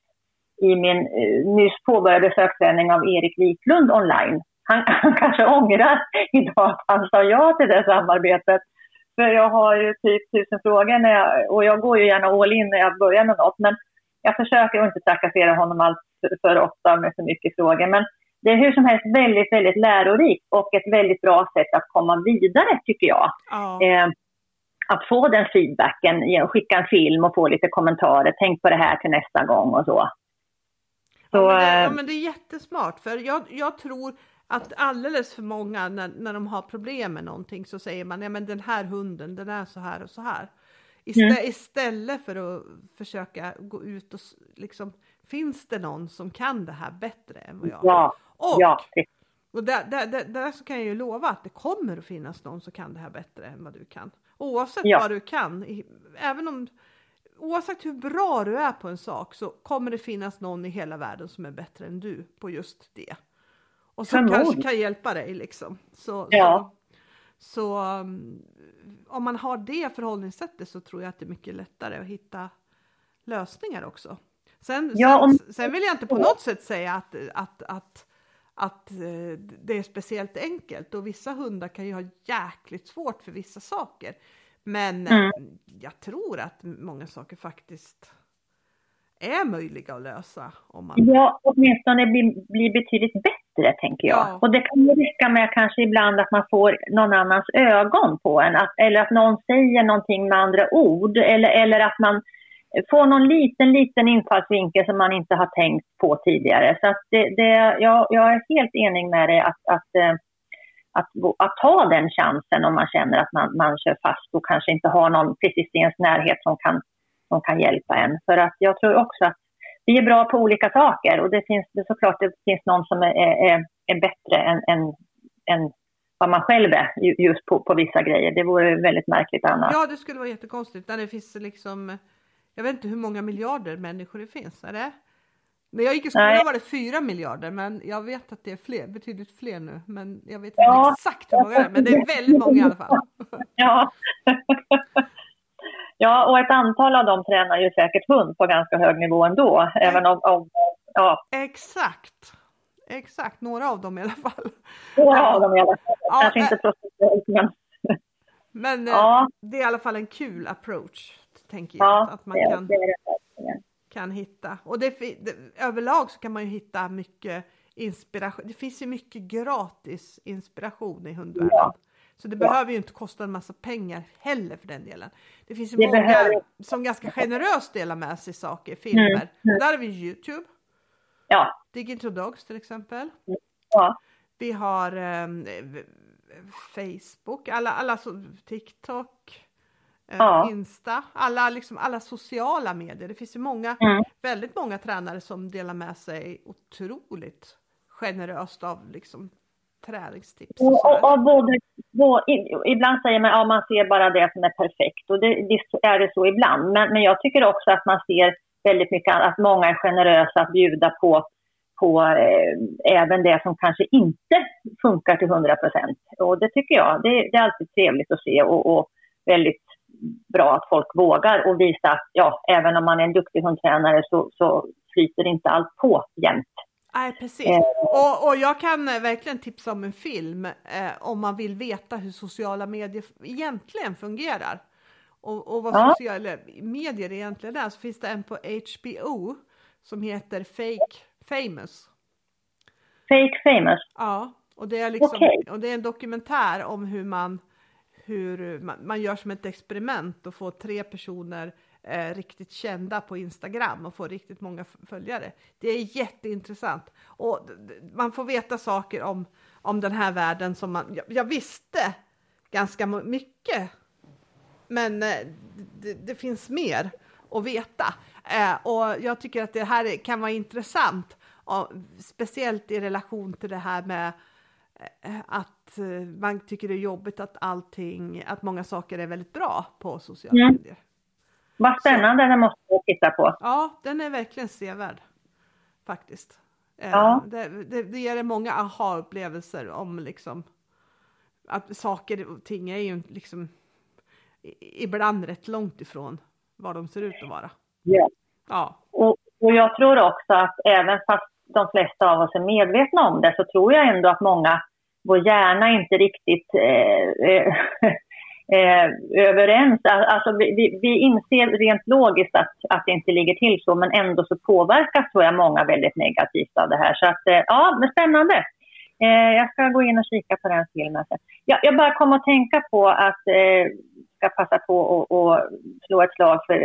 S2: i min uh, nyss påbörjade sökträning av Erik Wiklund online. Han, [laughs] han kanske ångrar idag att han sa ja till det samarbetet för jag har ju typ tusen frågor när jag, och jag går ju gärna all in när jag börjar med något. Men jag försöker inte trakassera honom allt för ofta med för mycket frågor. Men det är hur som helst väldigt, väldigt lärorikt och ett väldigt bra sätt att komma vidare tycker jag.
S1: Ja.
S2: Eh, att få den feedbacken, skicka en film och få lite kommentarer. Tänk på det här till nästa gång och så.
S1: så ja, men det, ja, men det är jättesmart för jag, jag tror att alldeles för många när, när de har problem med någonting så säger man ja men den här hunden den är så här och så här. Istä mm. Istället för att försöka gå ut och liksom finns det någon som kan det här bättre än vad jag
S2: ja.
S1: Och,
S2: ja.
S1: och där, där, där, där, så kan jag ju lova att det kommer att finnas någon som kan det här bättre än vad du kan. Oavsett ja. vad du kan, även om oavsett hur bra du är på en sak så kommer det finnas någon i hela världen som är bättre än du på just det. Och som kanske kan hjälpa dig liksom. Så,
S2: ja.
S1: så, så um, om man har det förhållningssättet så tror jag att det är mycket lättare att hitta lösningar också. Sen, ja, om... sen, sen, vill jag inte på något sätt säga att, att, att, att eh, det är speciellt enkelt och vissa hundar kan ju ha jäkligt svårt för vissa saker. Men mm. jag tror att många saker faktiskt är möjliga att lösa. Om man...
S2: Ja, åtminstone blir, blir betydligt bättre tänker jag. Ja. Och det kan ju räcka med kanske ibland att man får någon annans ögon på en. Att, eller att någon säger någonting med andra ord. Eller, eller att man Få någon liten, liten infallsvinkel som man inte har tänkt på tidigare. Så att det, det, jag, jag är helt enig med dig att, att, eh, att, att, att ta den chansen om man känner att man, man kör fast och kanske inte har någon precis i ens närhet som kan som kan hjälpa en. För att jag tror också att vi är bra på olika saker och det finns det såklart det finns någon som är, är, är bättre än, än, än vad man själv är just på, på vissa grejer. Det vore väldigt märkligt annars.
S1: Ja, det skulle vara jättekonstigt när det finns liksom, jag vet inte hur många miljarder människor det finns, är det? När jag gick i skolan var det 4 miljarder men jag vet att det är fler, betydligt fler nu. Men jag vet inte
S2: Ja.
S1: exakt hur många det är men det är väldigt många i alla fall. [laughs]
S2: Ja. [laughs] ja, och ett antal av dem tränar ju säkert hund på ganska hög nivå ändå. Även om, om ja,
S1: Exakt. Exakt, några av dem i alla fall.
S2: några av dem i alla fall.
S1: Ja,
S2: Kanske
S1: eh,
S2: inte professionellt, men
S1: Men eh,
S2: ja,
S1: det är i alla fall en kul approach, tänker jag.
S2: ja
S1: att man
S2: det,
S1: kan,
S2: det det
S1: kan hitta. Och det, överlag så kan man ju hitta mycket inspiration. Det finns ju mycket gratis inspiration i hundvärlden.
S2: Ja.
S1: Så det
S2: Ja.
S1: behöver ju inte kosta en massa pengar heller för den delen. Det finns ju
S2: Det
S1: många
S2: behöver-
S1: som ganska generöst delar med sig saker, filmer.
S2: Mm,
S1: Och där har vi Youtube,
S2: Ja,
S1: Digital Dogs till exempel.
S2: ja,
S1: Vi har v- Facebook, alla, alla så, TikTok, eh,
S2: Ja.
S1: Insta, alla, liksom, alla sociala medier. Det finns ju många,
S2: Mm.
S1: väldigt många tränare som delar med sig otroligt generöst av liksom, träningstips. Och
S2: Och, och, och både, både, ibland säger man att ja, man ser bara det som är perfekt och det, det är det så ibland. Men, men jag tycker också att man ser väldigt mycket att många är generösa att bjuda på, på eh, även det som kanske inte funkar till 100 procent. Och det tycker jag, det, det är alltid trevligt att se och, och väldigt bra att folk vågar och visa att ja, även om man är en duktig hundtränare så, så flyter inte allt på jämt.
S1: Nej, precis.
S2: Eh.
S1: Och, och jag kan eh, verkligen tipsa om en film eh, om man vill veta hur sociala medier egentligen fungerar. Och, och vad
S2: Ja.
S1: sociala medier egentligen är. Så finns det en på HBO som heter Fake Famous.
S2: Fake famous.
S1: Ja, och det är liksom
S2: Okej.
S1: och det är en dokumentär om hur man hur man, man gör som ett experiment och får tre personer eh, riktigt kända på Instagram och får riktigt många följare. Det är jätteintressant och man får veta saker om, om den här världen som man, jag, jag visste ganska mycket men eh, det, det finns mer att veta. Eh, och jag tycker att det här kan vara intressant, och speciellt i relation till det här med eh, att eh, man tycker det är jobbigt att allting, att många saker är väldigt bra på sociala
S2: Mm.
S1: medier.
S2: Vad spännande, det måste jag titta på.
S1: Ja, den är verkligen sevärd faktiskt. Eh,
S2: Ja.
S1: Det, det, det ger många aha-upplevelser om liksom att saker och ting är ju liksom ibland rätt långt ifrån vad de ser ut att vara.
S2: Ja.
S1: Ja,
S2: Och, och jag tror också att även fast de flesta av oss är medvetna om det så tror jag ändå att många, vår hjärna inte riktigt eh, eh, [laughs] eh överens. Alltså vi, vi, inser rent logiskt att, att det inte ligger till så men ändå så påverkas tror jag många väldigt negativt av det här. Så att eh, ja, men spännande. Eh, jag ska gå in och kika på den filmen sen. Jag, jag bara kom att tänka på att eh, ska passa på och, och slå ett slag för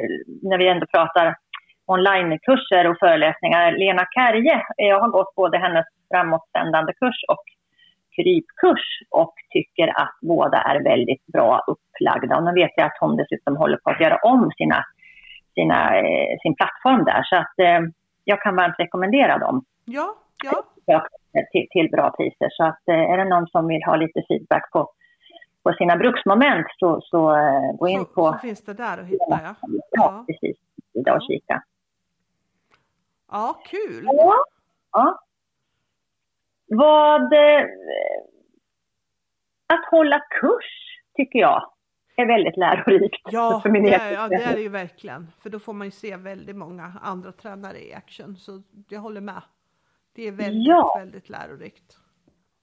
S2: när vi ändå pratar onlinekurser och föreläsningar. Lena Kärje, eh, jag har gått både hennes framåtsändande kurs och krypkurs och tycker att båda är väldigt bra upplagda. Och nu vet jag att hon dessutom håller på att göra om sina, sina, eh, sin plattform där. Så att eh, jag kan varmt rekommendera dem
S1: ja, ja,
S2: till, till bra priser. Så att eh, är det någon som vill ha lite feedback på, på sina bruksmoment så, så eh, gå in
S1: så,
S2: på
S1: så finns det där att hitta ja.
S2: ja,
S1: Ja,
S2: precis, sida och kika.
S1: ja kul!
S2: Ja. ja. Vad... Eh, att hålla kurs tycker jag är väldigt lärorikt.
S1: Ja,
S2: för min
S1: det är, ja, det är det ju verkligen. För då får man ju se väldigt många andra tränare i action. Så jag håller med. Det är väldigt,
S2: Ja.
S1: väldigt lärorikt.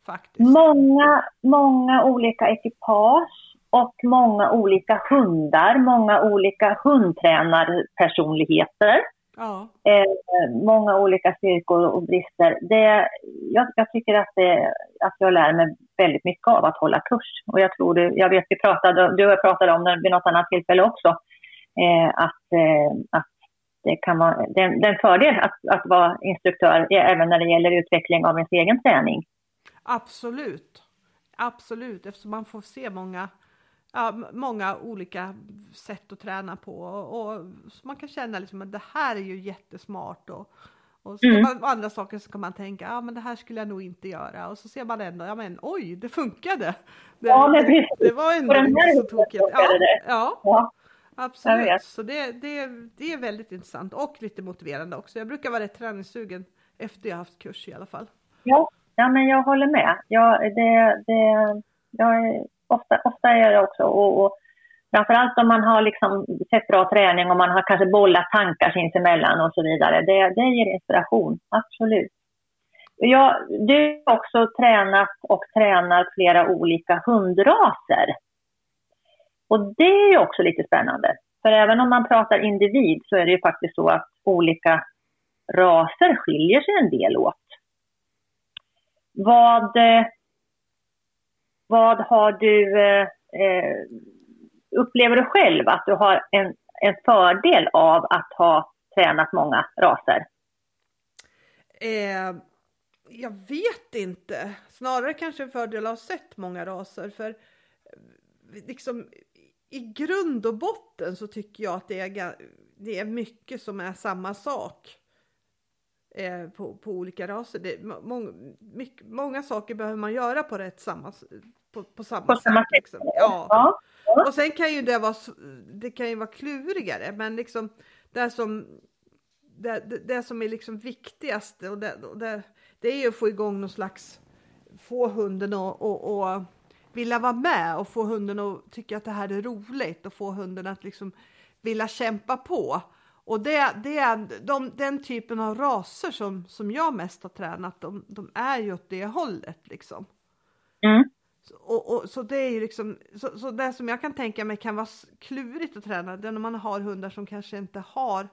S1: Faktiskt.
S2: Många, många olika ekipage och många olika hundar, många olika hundtränarpersonligheter.
S1: Ja,
S2: eh, många olika styrkor och brister. Det, jag, jag tycker att, det, att jag lär mig väldigt mycket av att hålla kurs. Och jag tror det, jag vet vi pratade, du och jag pratade om det vid något annat tillfälle också, eh, att, eh, att det kan vara det, är det är en fördel att, att vara instruktör eh, även när det gäller utveckling av ens egen träning.
S1: absolut. Absolut, eftersom man får se många, ja, många olika sätt att träna på. Och, och man kan känna liksom att det här är ju jättesmart. Och, och
S2: Mm.
S1: man, andra saker så kan man tänka, ja men det här skulle jag nog inte göra. Och så ser man ändå, ja men oj, det funkade. Det,
S2: Ja, men
S1: det,
S2: precis.
S1: det var ändå inte så tokigt. Ja, ja,
S2: Ja.
S1: Absolut, så det, det, det är väldigt intressant och lite motiverande också. Jag brukar vara rätt träningssugen efter jag haft kurs i alla fall.
S2: Ja, ja men jag håller med. Ja, det, det, jag, ofta, ofta är det också och, och framförallt om man har liksom sett bra träning och man har kanske bollat tankar sinsemellan och så vidare. Det, det ger inspiration, absolut. Jag, du har också tränat och tränar flera olika hundraser. Och det är ju också lite spännande. För även om man pratar individ så är det ju faktiskt så att olika raser skiljer sig en del åt. Vad, eh, vad har du, eh, eh, upplever du själv att du har en, en fördel av att ha tränat många raser?
S1: Eh, jag vet inte. Snarare kanske en fördel att ha sett många raser. För eh, liksom i grund och botten så tycker jag att det är, det är mycket som är samma sak eh, på, på olika raser. Det, må, mycket, många saker behöver man göra på rätt samma, på, på samma på sätt. Samma liksom. ja. ja. Och sen kan ju det vara, det kan ju vara klurigare, men liksom det som, det, det, det som är liksom viktigast och det, det, det är ju att få igång någon slags, få hunden att och, och vilja vara med och få hunden att tycka att det här är roligt och få hunden att liksom vilja kämpa på. Och det, det är de, den typen av raser som, som jag mest har tränat, de, de är ju åt det hållet liksom. Mm. Och, och, så det är ju liksom, så, så det som jag kan tänka mig kan vara klurigt att träna, det är när man har hundar som kanske inte har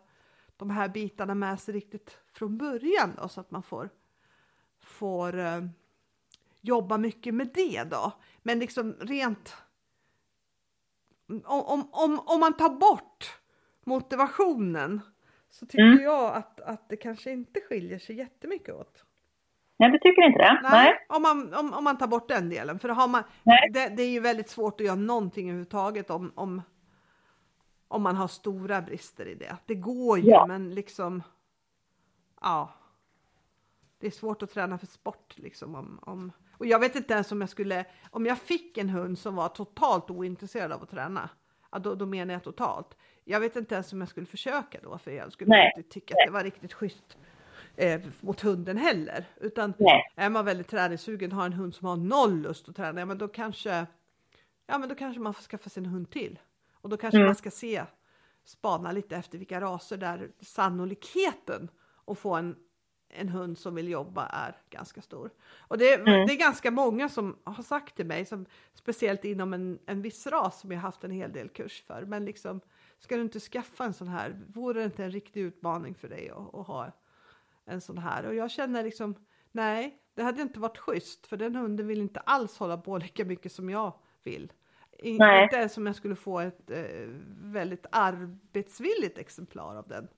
S1: de här bitarna med sig riktigt från början då, så att man får, får eh, jobba mycket med det då. Men liksom rent om, om, om man tar bort motivationen så tycker mm. jag att, att det kanske inte skiljer sig jättemycket åt.
S2: Nej, du tycker inte det?
S1: Nej, Nej. Om, man, om, om man tar bort den delen. För har man, det, det, är ju väldigt svårt att göra någonting överhuvudtaget om, om, om man har stora brister i det. Det går ju, ja. men liksom... Ja. Det är svårt att träna för sport liksom om, om och jag vet inte ens om jag skulle, om jag fick en hund som var totalt ointresserad av att träna, ja, då, då menar jag totalt. Jag vet inte ens om jag skulle försöka då, för jag skulle Nej. inte tycka att det var riktigt schysst eh, mot hunden heller. Utan Nej. är man väldigt träningssugen, har en hund som har noll lust att träna, ja, men då kanske, ja, men då kanske man får skaffa sig en hund till. Och då kanske mm. man ska se, spana lite efter vilka raser där sannolikheten att få en en hund som vill jobba är ganska stor. Och det, mm. det är ganska många som har sagt till mig, som, speciellt inom en, en viss ras som jag haft en hel del kurs för, men liksom ska du inte skaffa en sån här, vore det inte en riktig utmaning för dig att, att ha en sån här? Och jag känner liksom, nej, det hade inte varit schysst, för den hunden vill inte alls hålla på lika mycket som jag vill. Nej. Inte ens om jag skulle få ett eh, väldigt arbetsvilligt exemplar av den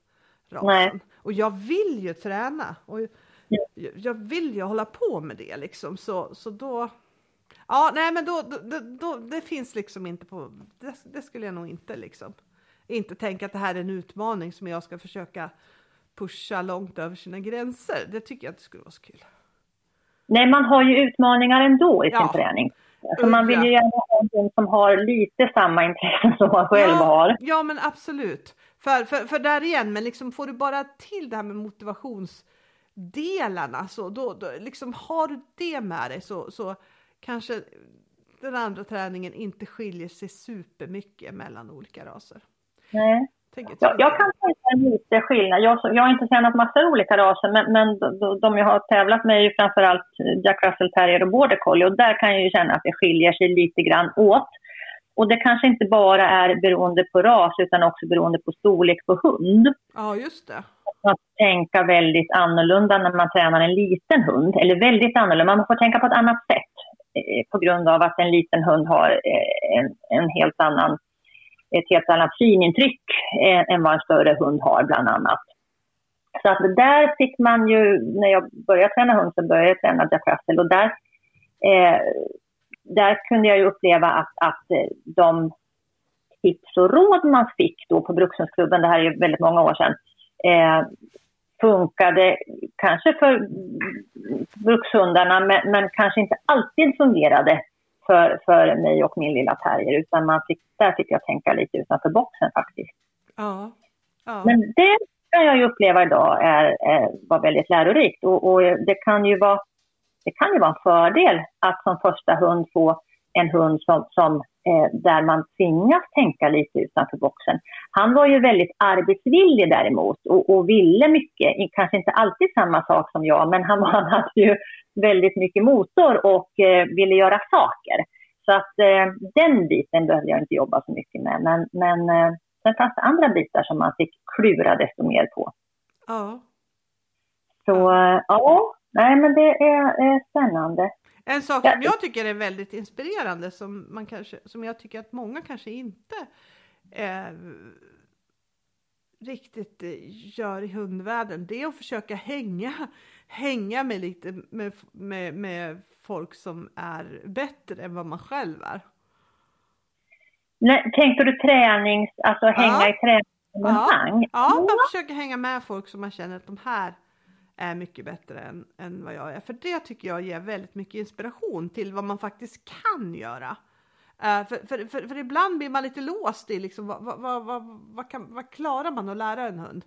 S1: rasen. Nej. Och jag vill ju träna och ja. jag vill ju hålla på med det liksom. Så, så då, ja nej men då, då, då det finns liksom inte på, det, det, skulle jag nog inte liksom, inte tänka att det här är en utmaning som jag ska försöka pusha långt över sina gränser. Det tycker jag inte skulle vara så kul.
S2: Nej, man har ju utmaningar ändå i sin ja. träning. Alltså man vill ju gärna ha någon som har lite samma intressen som man själv
S1: ja,
S2: har.
S1: Ja, men absolut. För, för, för där igen, men liksom får du bara till det här med motivationsdelarna så då, då liksom har du det med dig så, så kanske den andra träningen inte skiljer sig supermycket mellan olika raser.
S2: Nej. Jag, jag kan tänka lite skillnad. Jag, jag har inte tränat massor olika raser, men, men de, de jag har tävlat med är ju framförallt Jack Russell Terrier och Border Collie och där kan jag ju känna att det skiljer sig lite grann åt. Och det kanske inte bara är beroende på ras utan också beroende på storlek på hund.
S1: Ja, just det.
S2: Att tänka väldigt annorlunda när man tränar en liten hund, eller väldigt annorlunda. Man får tänka på ett annat sätt eh, på grund av att en liten hund har eh, en, en helt annan, ett helt annat synintryck eh, än vad en större hund har bland annat. Så att där fick man ju, när jag började träna hund så började jag träna Jack Russell och där eh, där kunde jag ju uppleva att, att eh, de tips och råd man fick då på Brukshundsklubben, det här är ju väldigt många år sedan, eh, funkade kanske för brukshundarna men, men, kanske inte alltid fungerade för, för mig och min lilla terrier, utan man fick, där fick jag tänka lite utanför boxen faktiskt.
S1: Ja. ja.
S2: Men det kan jag ju uppleva idag är, är, var väldigt lärorikt och, och, det, kan ju vara, det kan ju vara en fördel att som första hund få en hund som, som eh, där man tvingas tänka lite utanför boxen. Han var ju väldigt arbetsvillig däremot och, och ville mycket, kanske inte alltid samma sak som jag, men han, [laughs] han hade ju väldigt mycket motor och eh, ville göra saker. Så att eh, den biten behövde jag inte jobba så mycket med. Men, men eh, sen fanns det andra bitar som man fick klura desto mer på.
S1: Ja.
S2: Så ja, nej men det är, är spännande.
S1: En sak som jag tycker är väldigt inspirerande som, man kanske, som jag tycker att många kanske inte eh, riktigt gör i hundvärlden, det är att försöka hänga, hänga med lite med, med, med folk som är bättre än vad man själv är.
S2: Nej, tänkte du tränings, alltså hänga ja. i träningssammanhang?
S1: Ja. ja, man försöker hänga med folk som man känner att de här är mycket bättre än, än vad jag är. För det tycker jag ger väldigt mycket inspiration till vad man faktiskt kan göra. Uh, för, för, för, för, ibland blir man lite låst i liksom, vad, vad, vad, vad, kan, vad klarar man att lära en hund?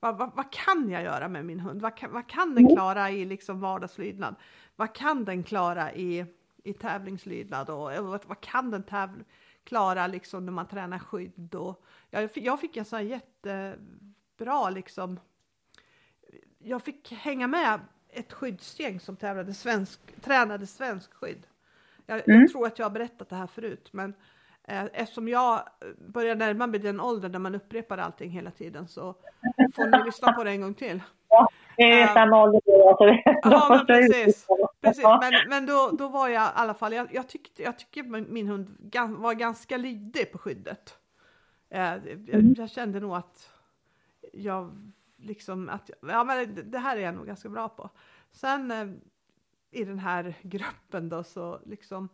S1: Vad, vad, vad kan jag göra med min hund? Vad kan, vad kan den klara i liksom vardagslydnad? Vad kan den klara i, i tävlingslydnad? Och, och vad kan den täv klara liksom när man tränar skydd? Och, jag, jag fick en sån här jättebra liksom jag fick hänga med ett skyddsgäng som tävlade svensk, tränade svensk skydd. Jag, mm. jag, tror att jag har berättat det här förut, men eh, eftersom jag börjar närma mig den åldern där man upprepar allting hela tiden så får ni lyssna på det en gång till.
S2: Ja, det är uh, samma ålder
S1: Ja, men precis. precis. Men, men då, då var jag i alla fall, jag, jag tyckte, jag tycker min hund var ganska lydig på skyddet. Uh, jag, mm. jag kände nog att jag liksom att ja, men det här är jag nog ganska bra på. Sen eh, i den här gruppen då så liksom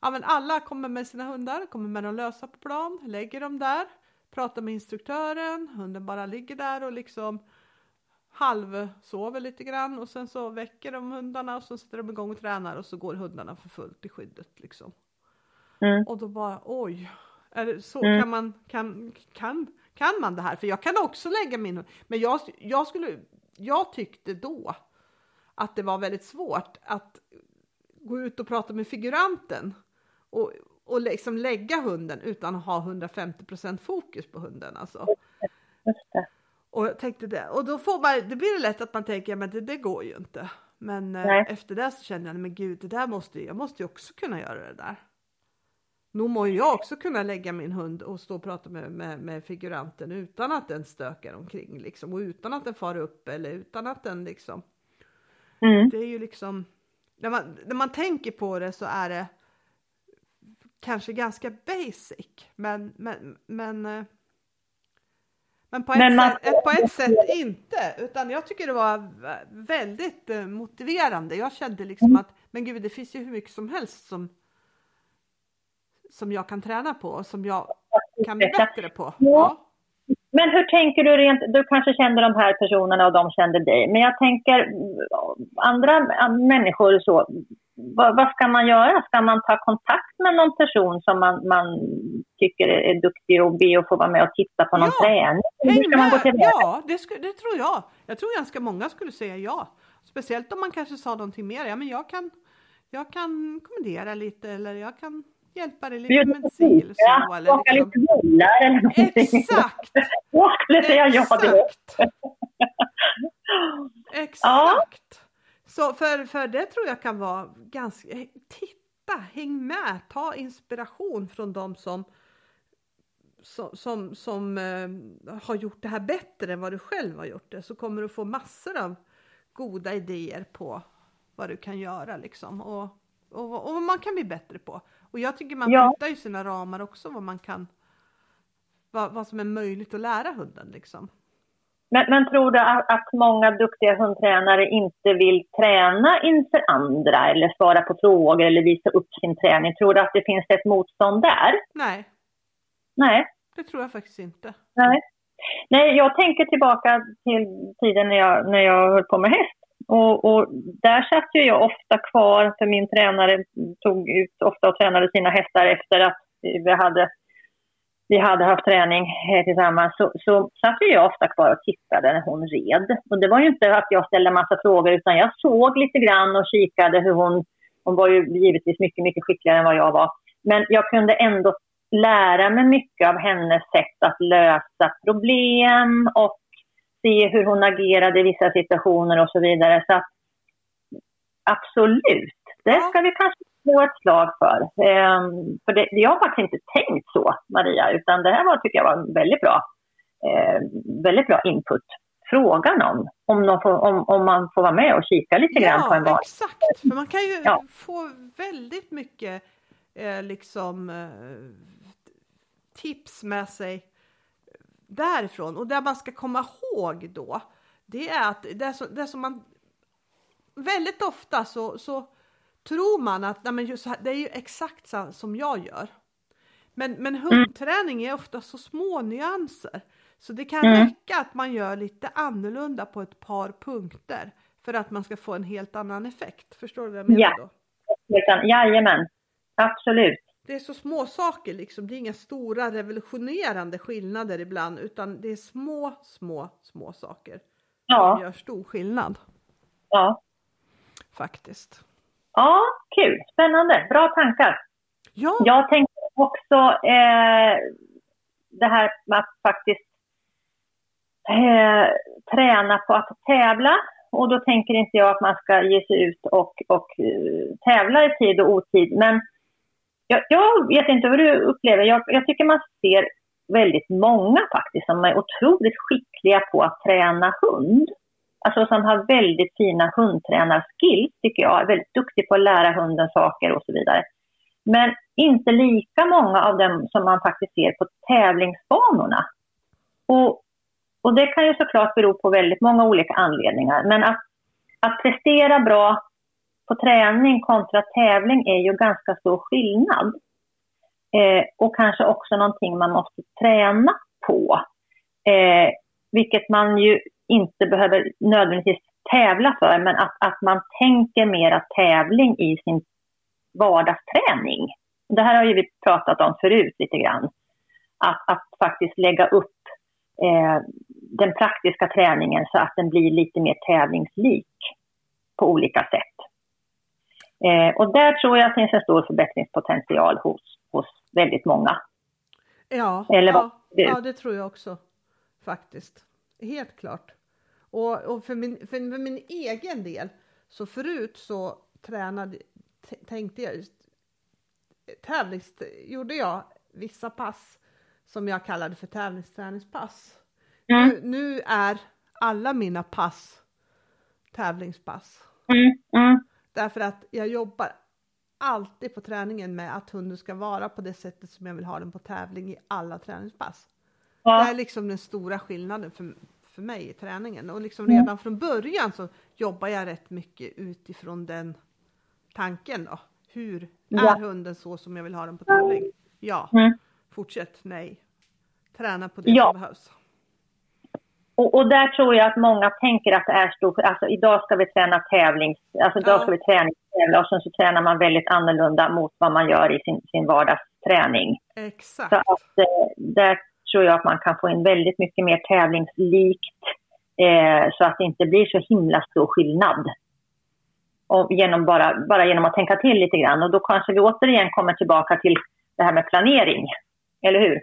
S1: ja, men alla kommer med sina hundar, kommer med dem lösa på plan, lägger dem där, pratar med instruktören, hunden bara ligger där och liksom halvsover lite grann och sen så väcker de hundarna och så sätter de igång och tränar och så går hundarna för fullt i skyddet liksom. Mm. Och då bara oj, är så mm. kan man kan, kan kan man det här? För jag kan också lägga min men jag, jag skulle, jag tyckte då att det var väldigt svårt att gå ut och prata med figuranten och, och liksom lägga hunden utan att ha 150% fokus på hunden. Alltså. Och jag tänkte det. Och då får man, det blir det lätt att man tänker, men det, det går ju inte. Men eh, efter det så kände jag, men gud, det där måste jag måste ju också kunna göra det där. Nog må jag också kunna lägga min hund och stå och prata med, med, med, figuranten utan att den stökar omkring liksom och utan att den far upp eller utan att den liksom. Mm. Det är ju liksom när man, när man tänker på det så är det kanske ganska basic, men, men, men, eh, men på, ett men man... sätt, på ett sätt inte, utan jag tycker det var väldigt eh, motiverande. Jag kände liksom mm. att, men gud, det finns ju hur mycket som helst som som jag kan träna på och som jag kan bli bättre på. Ja.
S2: Men hur tänker du rent, du kanske kände de här personerna och de kände dig, men jag tänker andra människor så, vad, vad, ska man göra? Ska man ta kontakt med någon person som man, man tycker är duktig och be att få vara med och titta på någon ja, träning?
S1: Hur ska man gå till Ja, det, skulle, det tror jag. Jag tror ganska många skulle säga ja. Speciellt om man kanske sa någonting mer. Ja, men jag kan, jag kan kommendera lite eller jag kan hjälpa dig lite med sil så. Ja, eller
S2: liksom. lite bullar eller någonting.
S1: Exakt! [laughs]
S2: Jag skulle säga ja direkt.
S1: Exakt! [laughs] Ja. Så för, för det tror jag kan vara ganska, titta, häng med, ta inspiration från de som som, som, som eh, har gjort det här bättre än vad du själv har gjort det så kommer du få massor av goda idéer på vad du kan göra liksom och, och, och vad man kan bli bättre på. Och jag tycker man ja. flyttar ju sina ramar också vad man kan, vad, vad som är möjligt att lära hunden liksom.
S2: Men, men, tror du att, att, många duktiga hundtränare inte vill träna inför andra eller svara på frågor eller visa upp sin träning? Tror du att det finns ett motstånd där?
S1: Nej.
S2: Nej.
S1: Det tror jag faktiskt inte.
S2: Nej. Nej, jag tänker tillbaka till tiden när jag, när jag höll på med häst och, och, där satt ju jag ofta kvar, för min tränare tog ut ofta och tränade sina hästar efter att vi hade, vi hade haft träning tillsammans. Så, så satt jag ofta kvar och tittade när hon red. Och det var ju inte att jag ställde massa frågor, utan jag såg lite grann och kikade hur hon... Hon var ju givetvis mycket, mycket skickligare än vad jag var. Men jag kunde ändå lära mig mycket av hennes sätt att lösa problem och se hur hon agerade i vissa situationer och så vidare. Så att, absolut, det ska vi kanske slå ett slag för. Um, för det, jag har faktiskt inte tänkt så, Maria, utan det här var, tycker jag var väldigt bra, uh, väldigt bra input. Frågan om, om, får, om, om, man får vara med och kika lite
S1: ja,
S2: grann på en
S1: val. exakt. För man kan ju ja. få väldigt mycket eh, liksom eh, tips med sig därifrån. Och det man ska komma ihåg då, det är att det, så, det som man väldigt ofta så, så tror man att nej men just det är ju exakt så som jag gör. Men, men mm. hundträning är ofta så små nyanser. Så det kan mm. räcka att man gör lite annorlunda på ett par punkter för att man ska få en helt annan effekt. Förstår du vad jag menar ja. då?
S2: Jajamän, absolut
S1: det är så små saker liksom. Det är inga stora revolutionerande skillnader ibland utan det är små, små, små saker ja. som gör stor skillnad.
S2: Ja.
S1: Faktiskt.
S2: Ja, kul, spännande, bra tankar.
S1: Ja.
S2: Jag tänkte också eh, det här med att faktiskt eh, träna på att tävla. Och då tänker inte jag att man ska ge sig ut och, och uh, tävla i tid och otid. Men jag, jag vet inte hur du upplever, jag, jag tycker man ser väldigt många faktiskt som är otroligt skickliga på att träna hund. Alltså som har väldigt fina hundtränarskills tycker jag, är väldigt duktig på att lära hunden saker och så vidare. Men inte lika många av dem som man faktiskt ser på tävlingsbanorna. Och, och det kan ju såklart bero på väldigt många olika anledningar. Men att, att prestera bra på träning kontra tävling är ju ganska stor skillnad. Eh, och kanske också någonting man måste träna på. Eh, vilket man ju inte behöver nödvändigtvis tävla för, men att, att man tänker mera tävling i sin vardagsträning. Det här har ju vi pratat om förut lite grann. Att, att faktiskt lägga upp eh, den praktiska träningen så att den blir lite mer tävlingslik på olika sätt. Eh, och där tror jag att det finns en stor förbättringspotential hos, hos väldigt många.
S1: Ja, Eller ja, det? ja, det tror jag också faktiskt. Helt klart. Och, och för, min, för, för, min egen del, så förut så tränade, tänkte jag, tävlings, gjorde jag vissa pass som jag kallade för tävlingsträningspass. Mm. Nu, nu, är alla mina pass tävlingspass.
S2: Mm, mm.
S1: Därför att jag jobbar alltid på träningen med att hunden ska vara på det sättet som jag vill ha den på tävling i alla träningspass. Ja. Det är liksom den stora skillnaden för, för mig i träningen och liksom mm. redan från början så jobbar jag rätt mycket utifrån den tanken då. Hur ja. är hunden så som jag vill ha den på tävling? Ja. Mm. Fortsätt, nej. Träna på det ja. som behövs.
S2: Och, och, där tror jag att många tänker att det är stort, alltså idag ska vi träna tävlings, alltså idag ska vi träningstävla och sen så tränar man väldigt annorlunda mot vad man gör i sin, sin vardagsträning.
S1: Exakt.
S2: Så att eh, där tror jag att man kan få in väldigt mycket mer tävlingslikt eh, så att det inte blir så himla stor skillnad. Och genom bara, bara genom att tänka till lite grann och då kanske vi återigen kommer tillbaka till det här med planering, eller hur?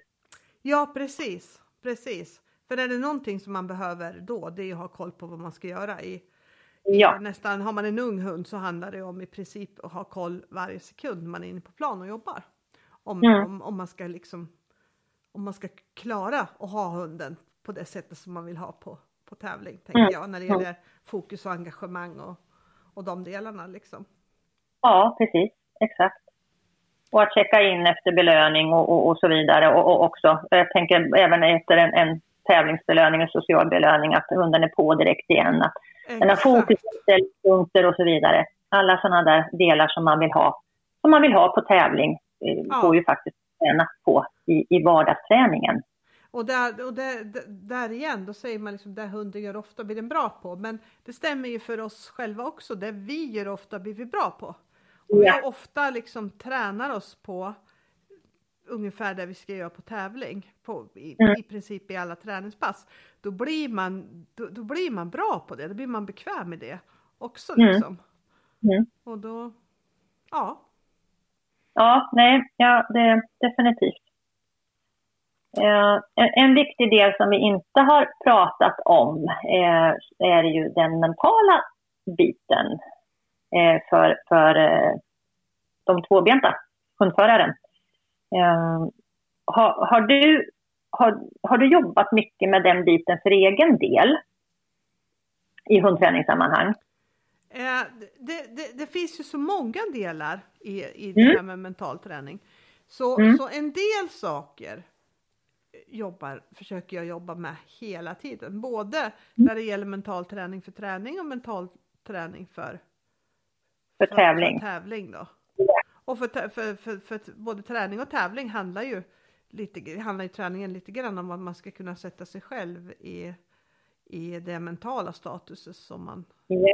S1: Ja, precis, precis. För är det någonting som man behöver då, det är att ha koll på vad man ska göra i,
S2: ja.
S1: nästan, har man en ung hund så handlar det om i princip att ha koll varje sekund man är inne på plan och jobbar. Om, mm. om, om, man ska liksom, om man ska klara att ha hunden på det sättet som man vill ha på, på tävling, tänker mm. jag, när det mm. gäller fokus och engagemang och, och de delarna liksom.
S2: Ja, precis, exakt. Och att checka in efter belöning och, och, och så vidare och, och, också, jag tänker även efter en, en tävlingsbelöning och social belöning, att hunden är på direkt igen. Att den har fokuspunkter och så vidare. Alla sådana där delar som man vill ha, som man vill ha på tävling eh, ja. går ju faktiskt att träna på i, i vardagsträningen.
S1: Och, där, och där, där igen, då säger man liksom det hunden gör ofta blir den bra på. Men det stämmer ju för oss själva också. Det vi gör ofta blir vi bra på. Och vi ofta liksom tränar oss på ungefär det vi ska göra på tävling, på, i, mm. i princip i alla träningspass, då blir, man, då, då, blir man bra på det, då blir man bekväm med det också. Mm. Liksom. Mm. Och då, ja.
S2: Ja, nej, ja, det, definitivt. Eh, en viktig del som vi inte har pratat om eh, är ju den mentala biten eh, för, för eh, de tvåbenta hundföraren. Eh, har, har, du, har, har du jobbat mycket med den biten för egen del i hundträningssammanhang?
S1: Eh, det, det, det, finns ju så många delar i, i det mm. här med mental träning. Så, mm. så en del saker jobbar, försöker jag jobba med hela tiden. Både mm. när det gäller mental träning för träning och mental träning för,
S2: för, för tävling.
S1: För tävling då. Och för, för, för, för, både träning och tävling handlar ju lite, handlar ju träningen lite grann om att man ska kunna sätta sig själv i, i det mentala statuset som man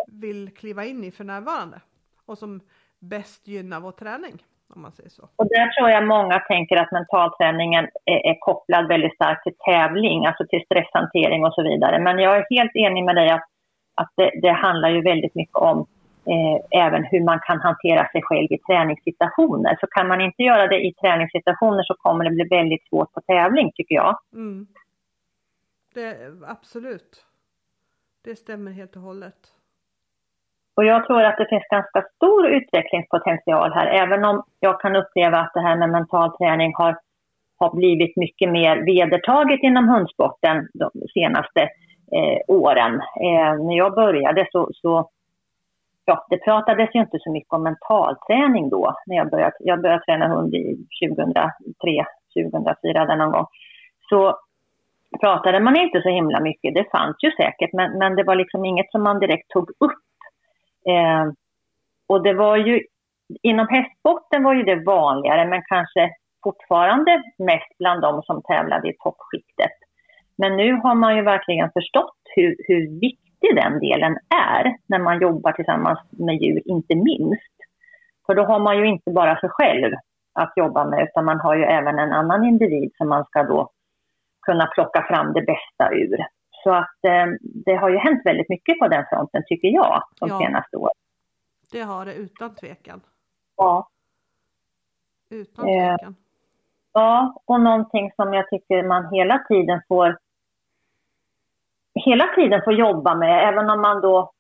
S1: vill kliva in i för närvarande. Och som bäst gynnar vår träning. Om man säger så.
S2: Och där tror jag många tänker att mentalträningen är, är kopplad väldigt starkt till tävling, alltså till stresshantering och så vidare. Men jag är helt enig med dig att, att det, det handlar ju väldigt mycket om eh, även hur man kan hantera sig själv i träningssituationer. Så kan man inte göra det i träningssituationer så kommer det bli väldigt svårt på tävling tycker jag. Mm.
S1: Det, absolut. Det stämmer helt och hållet.
S2: Och jag tror att det finns ganska stor utvecklingspotential här, även om jag kan uppleva att det här med mental träning har, har blivit mycket mer vedertaget inom hundsporten de senaste eh, åren. Eh, när jag började så, så ja, det pratades ju inte så mycket om mentalträning då. När jag började, jag började träna hund i 2003, 2004 där någon gång. Så pratade man inte så himla mycket. Det fanns ju säkert, men, men det var liksom inget som man direkt tog upp. Eh, och det var ju, inom hästsporten var ju det vanligare, men kanske fortfarande mest bland de som tävlade i toppskiktet. Men nu har man ju verkligen förstått hur, hur viktigt viktig den delen är när man jobbar tillsammans med djur, inte minst. För då har man ju inte bara sig själv att jobba med, utan man har ju även en annan individ som man ska då kunna plocka fram det bästa ur. Så att eh, det har ju hänt väldigt mycket på den fronten, tycker jag, de ja, senaste åren.
S1: Det har det utan tvekan.
S2: Ja.
S1: Utan tvekan. Eh,
S2: ja, och någonting som jag tycker man hela tiden får hela tiden får jobba med, även om man då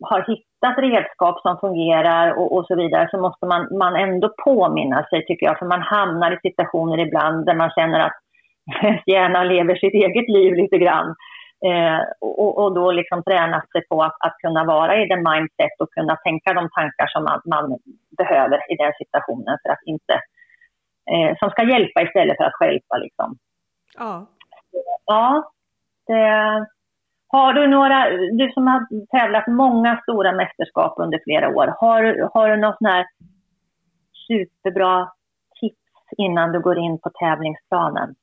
S2: har hittat redskap som fungerar och, och, så vidare, så måste man, man ändå påminna sig, tycker jag, för man hamnar i situationer ibland där man känner att hjärna lever sitt eget liv lite grann. Eh, och, och, då liksom träna sig på att, att, kunna vara i den mindset och kunna tänka de tankar som man, man behöver i den situationen för att inte, eh, som ska hjälpa istället för att stjälpa liksom.
S1: Ja.
S2: Ja, Eh, har du några, du som har tävlat många stora mästerskap under flera år, har, har du något sån här superbra tips innan du går in på tävlingsplanen?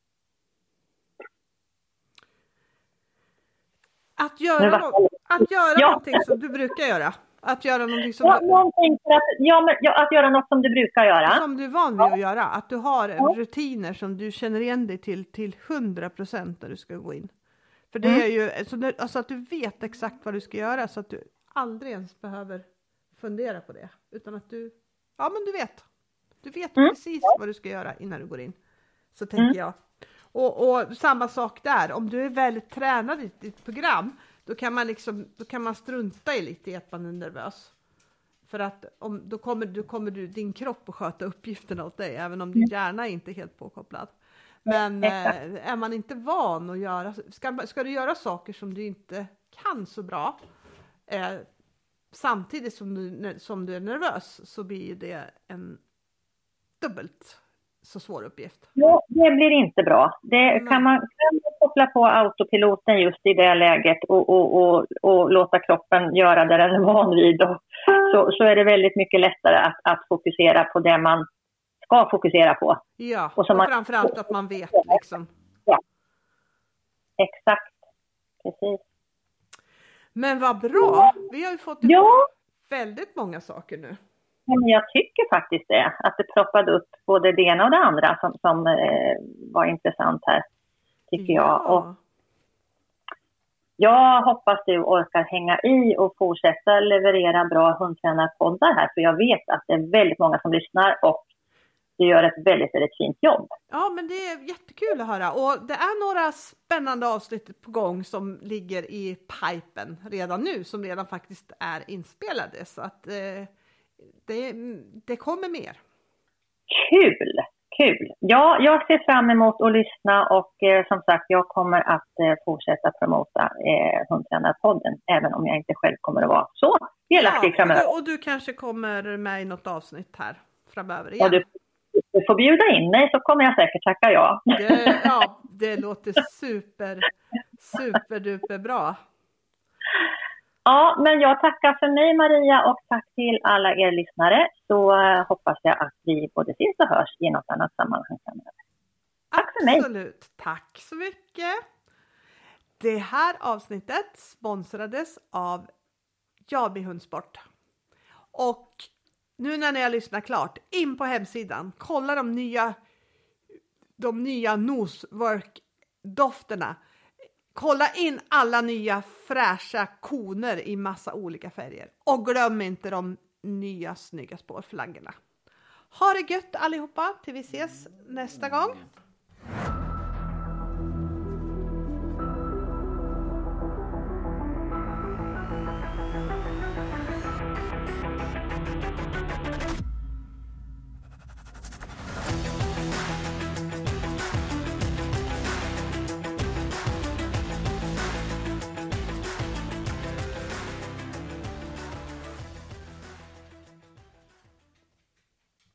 S1: Att göra, no att göra ja. någonting som du brukar göra? Att göra någonting som
S2: ja,
S1: du...
S2: någonting för att, ja, ja, att göra något som du brukar göra.
S1: Som du är van vid att göra. Att du har rutiner som du känner igen dig till till 100 procent när du ska gå in. För det mm. är ju så det, alltså att du vet exakt vad du ska göra så att du aldrig ens behöver fundera på det. Utan att du, ja men du vet. Du vet mm. precis vad du ska göra innan du går in. Så tänker mm. jag. Och, och, samma sak där, om du är väldigt tränad i ditt program, då kan man liksom, då kan man strunta i lite i att man är nervös. För att om, då kommer, då kommer du, din kropp att sköta uppgifterna åt dig, även om din hjärna inte är helt påkopplad. Men [laughs] eh, är man inte van att göra, ska, ska du göra saker som du inte kan så bra eh, samtidigt som du, som du är nervös så blir det en dubbelt så svår uppgift.
S2: Ja, det blir inte bra. Det, kan, man, kan man koppla på autopiloten just i det läget och, och, och, och låta kroppen göra det den är van vid, då, så, så är det väldigt mycket lättare att, att fokusera på det man ska fokusera på.
S1: Ja, och, och man, framförallt att man vet liksom.
S2: exakt. Precis.
S1: Men vad bra! Vi har ju fått
S2: Ja,
S1: väldigt många saker nu.
S2: men jag tycker faktiskt det. Att det ploppade upp både det ena och det andra som, som eh, var intressant här. Tycker jag. Och jag hoppas du orkar hänga i och fortsätta leverera bra hundtränarpoddar här. För jag vet att det är väldigt många som lyssnar och du gör ett väldigt, väldigt fint jobb.
S1: Ja, men det är jättekul att höra och det är några spännande avsnitt på gång som ligger i pipen redan nu som redan faktiskt är inspelade så att eh, det, det kommer mer.
S2: Kul! Kul! Ja, jag ser fram emot att lyssna och eh, som sagt, jag kommer att eh, fortsätta promota eh, Hundtränarpodden, även om jag inte själv kommer att vara så delaktig
S1: Ja,
S2: framöver.
S1: och, och du kanske kommer med i något avsnitt här framöver
S2: Och
S1: igen.
S2: du, du får bjuda in mig så kommer jag säkert tacka ja.
S1: Det, ja, det låter super, superduper bra.
S2: Ja, men jag tackar för mig Maria och tack till alla er lyssnare. Så eh, hoppas jag att vi både ses och hörs i något annat sammanhang framöver. Tack för mig.
S1: Absolut. Tack så mycket. Det här avsnittet sponsrades av Jabi Hundsport. Och nu när ni har lyssnat klart, in på hemsidan, kolla de nya, de nya Nosework-dofterna. Kolla in alla nya fräscha koner i massa olika färger. Och glöm inte de nya snygga spårflaggorna. Ha det gött allihopa till vi ses nästa gång. Mm.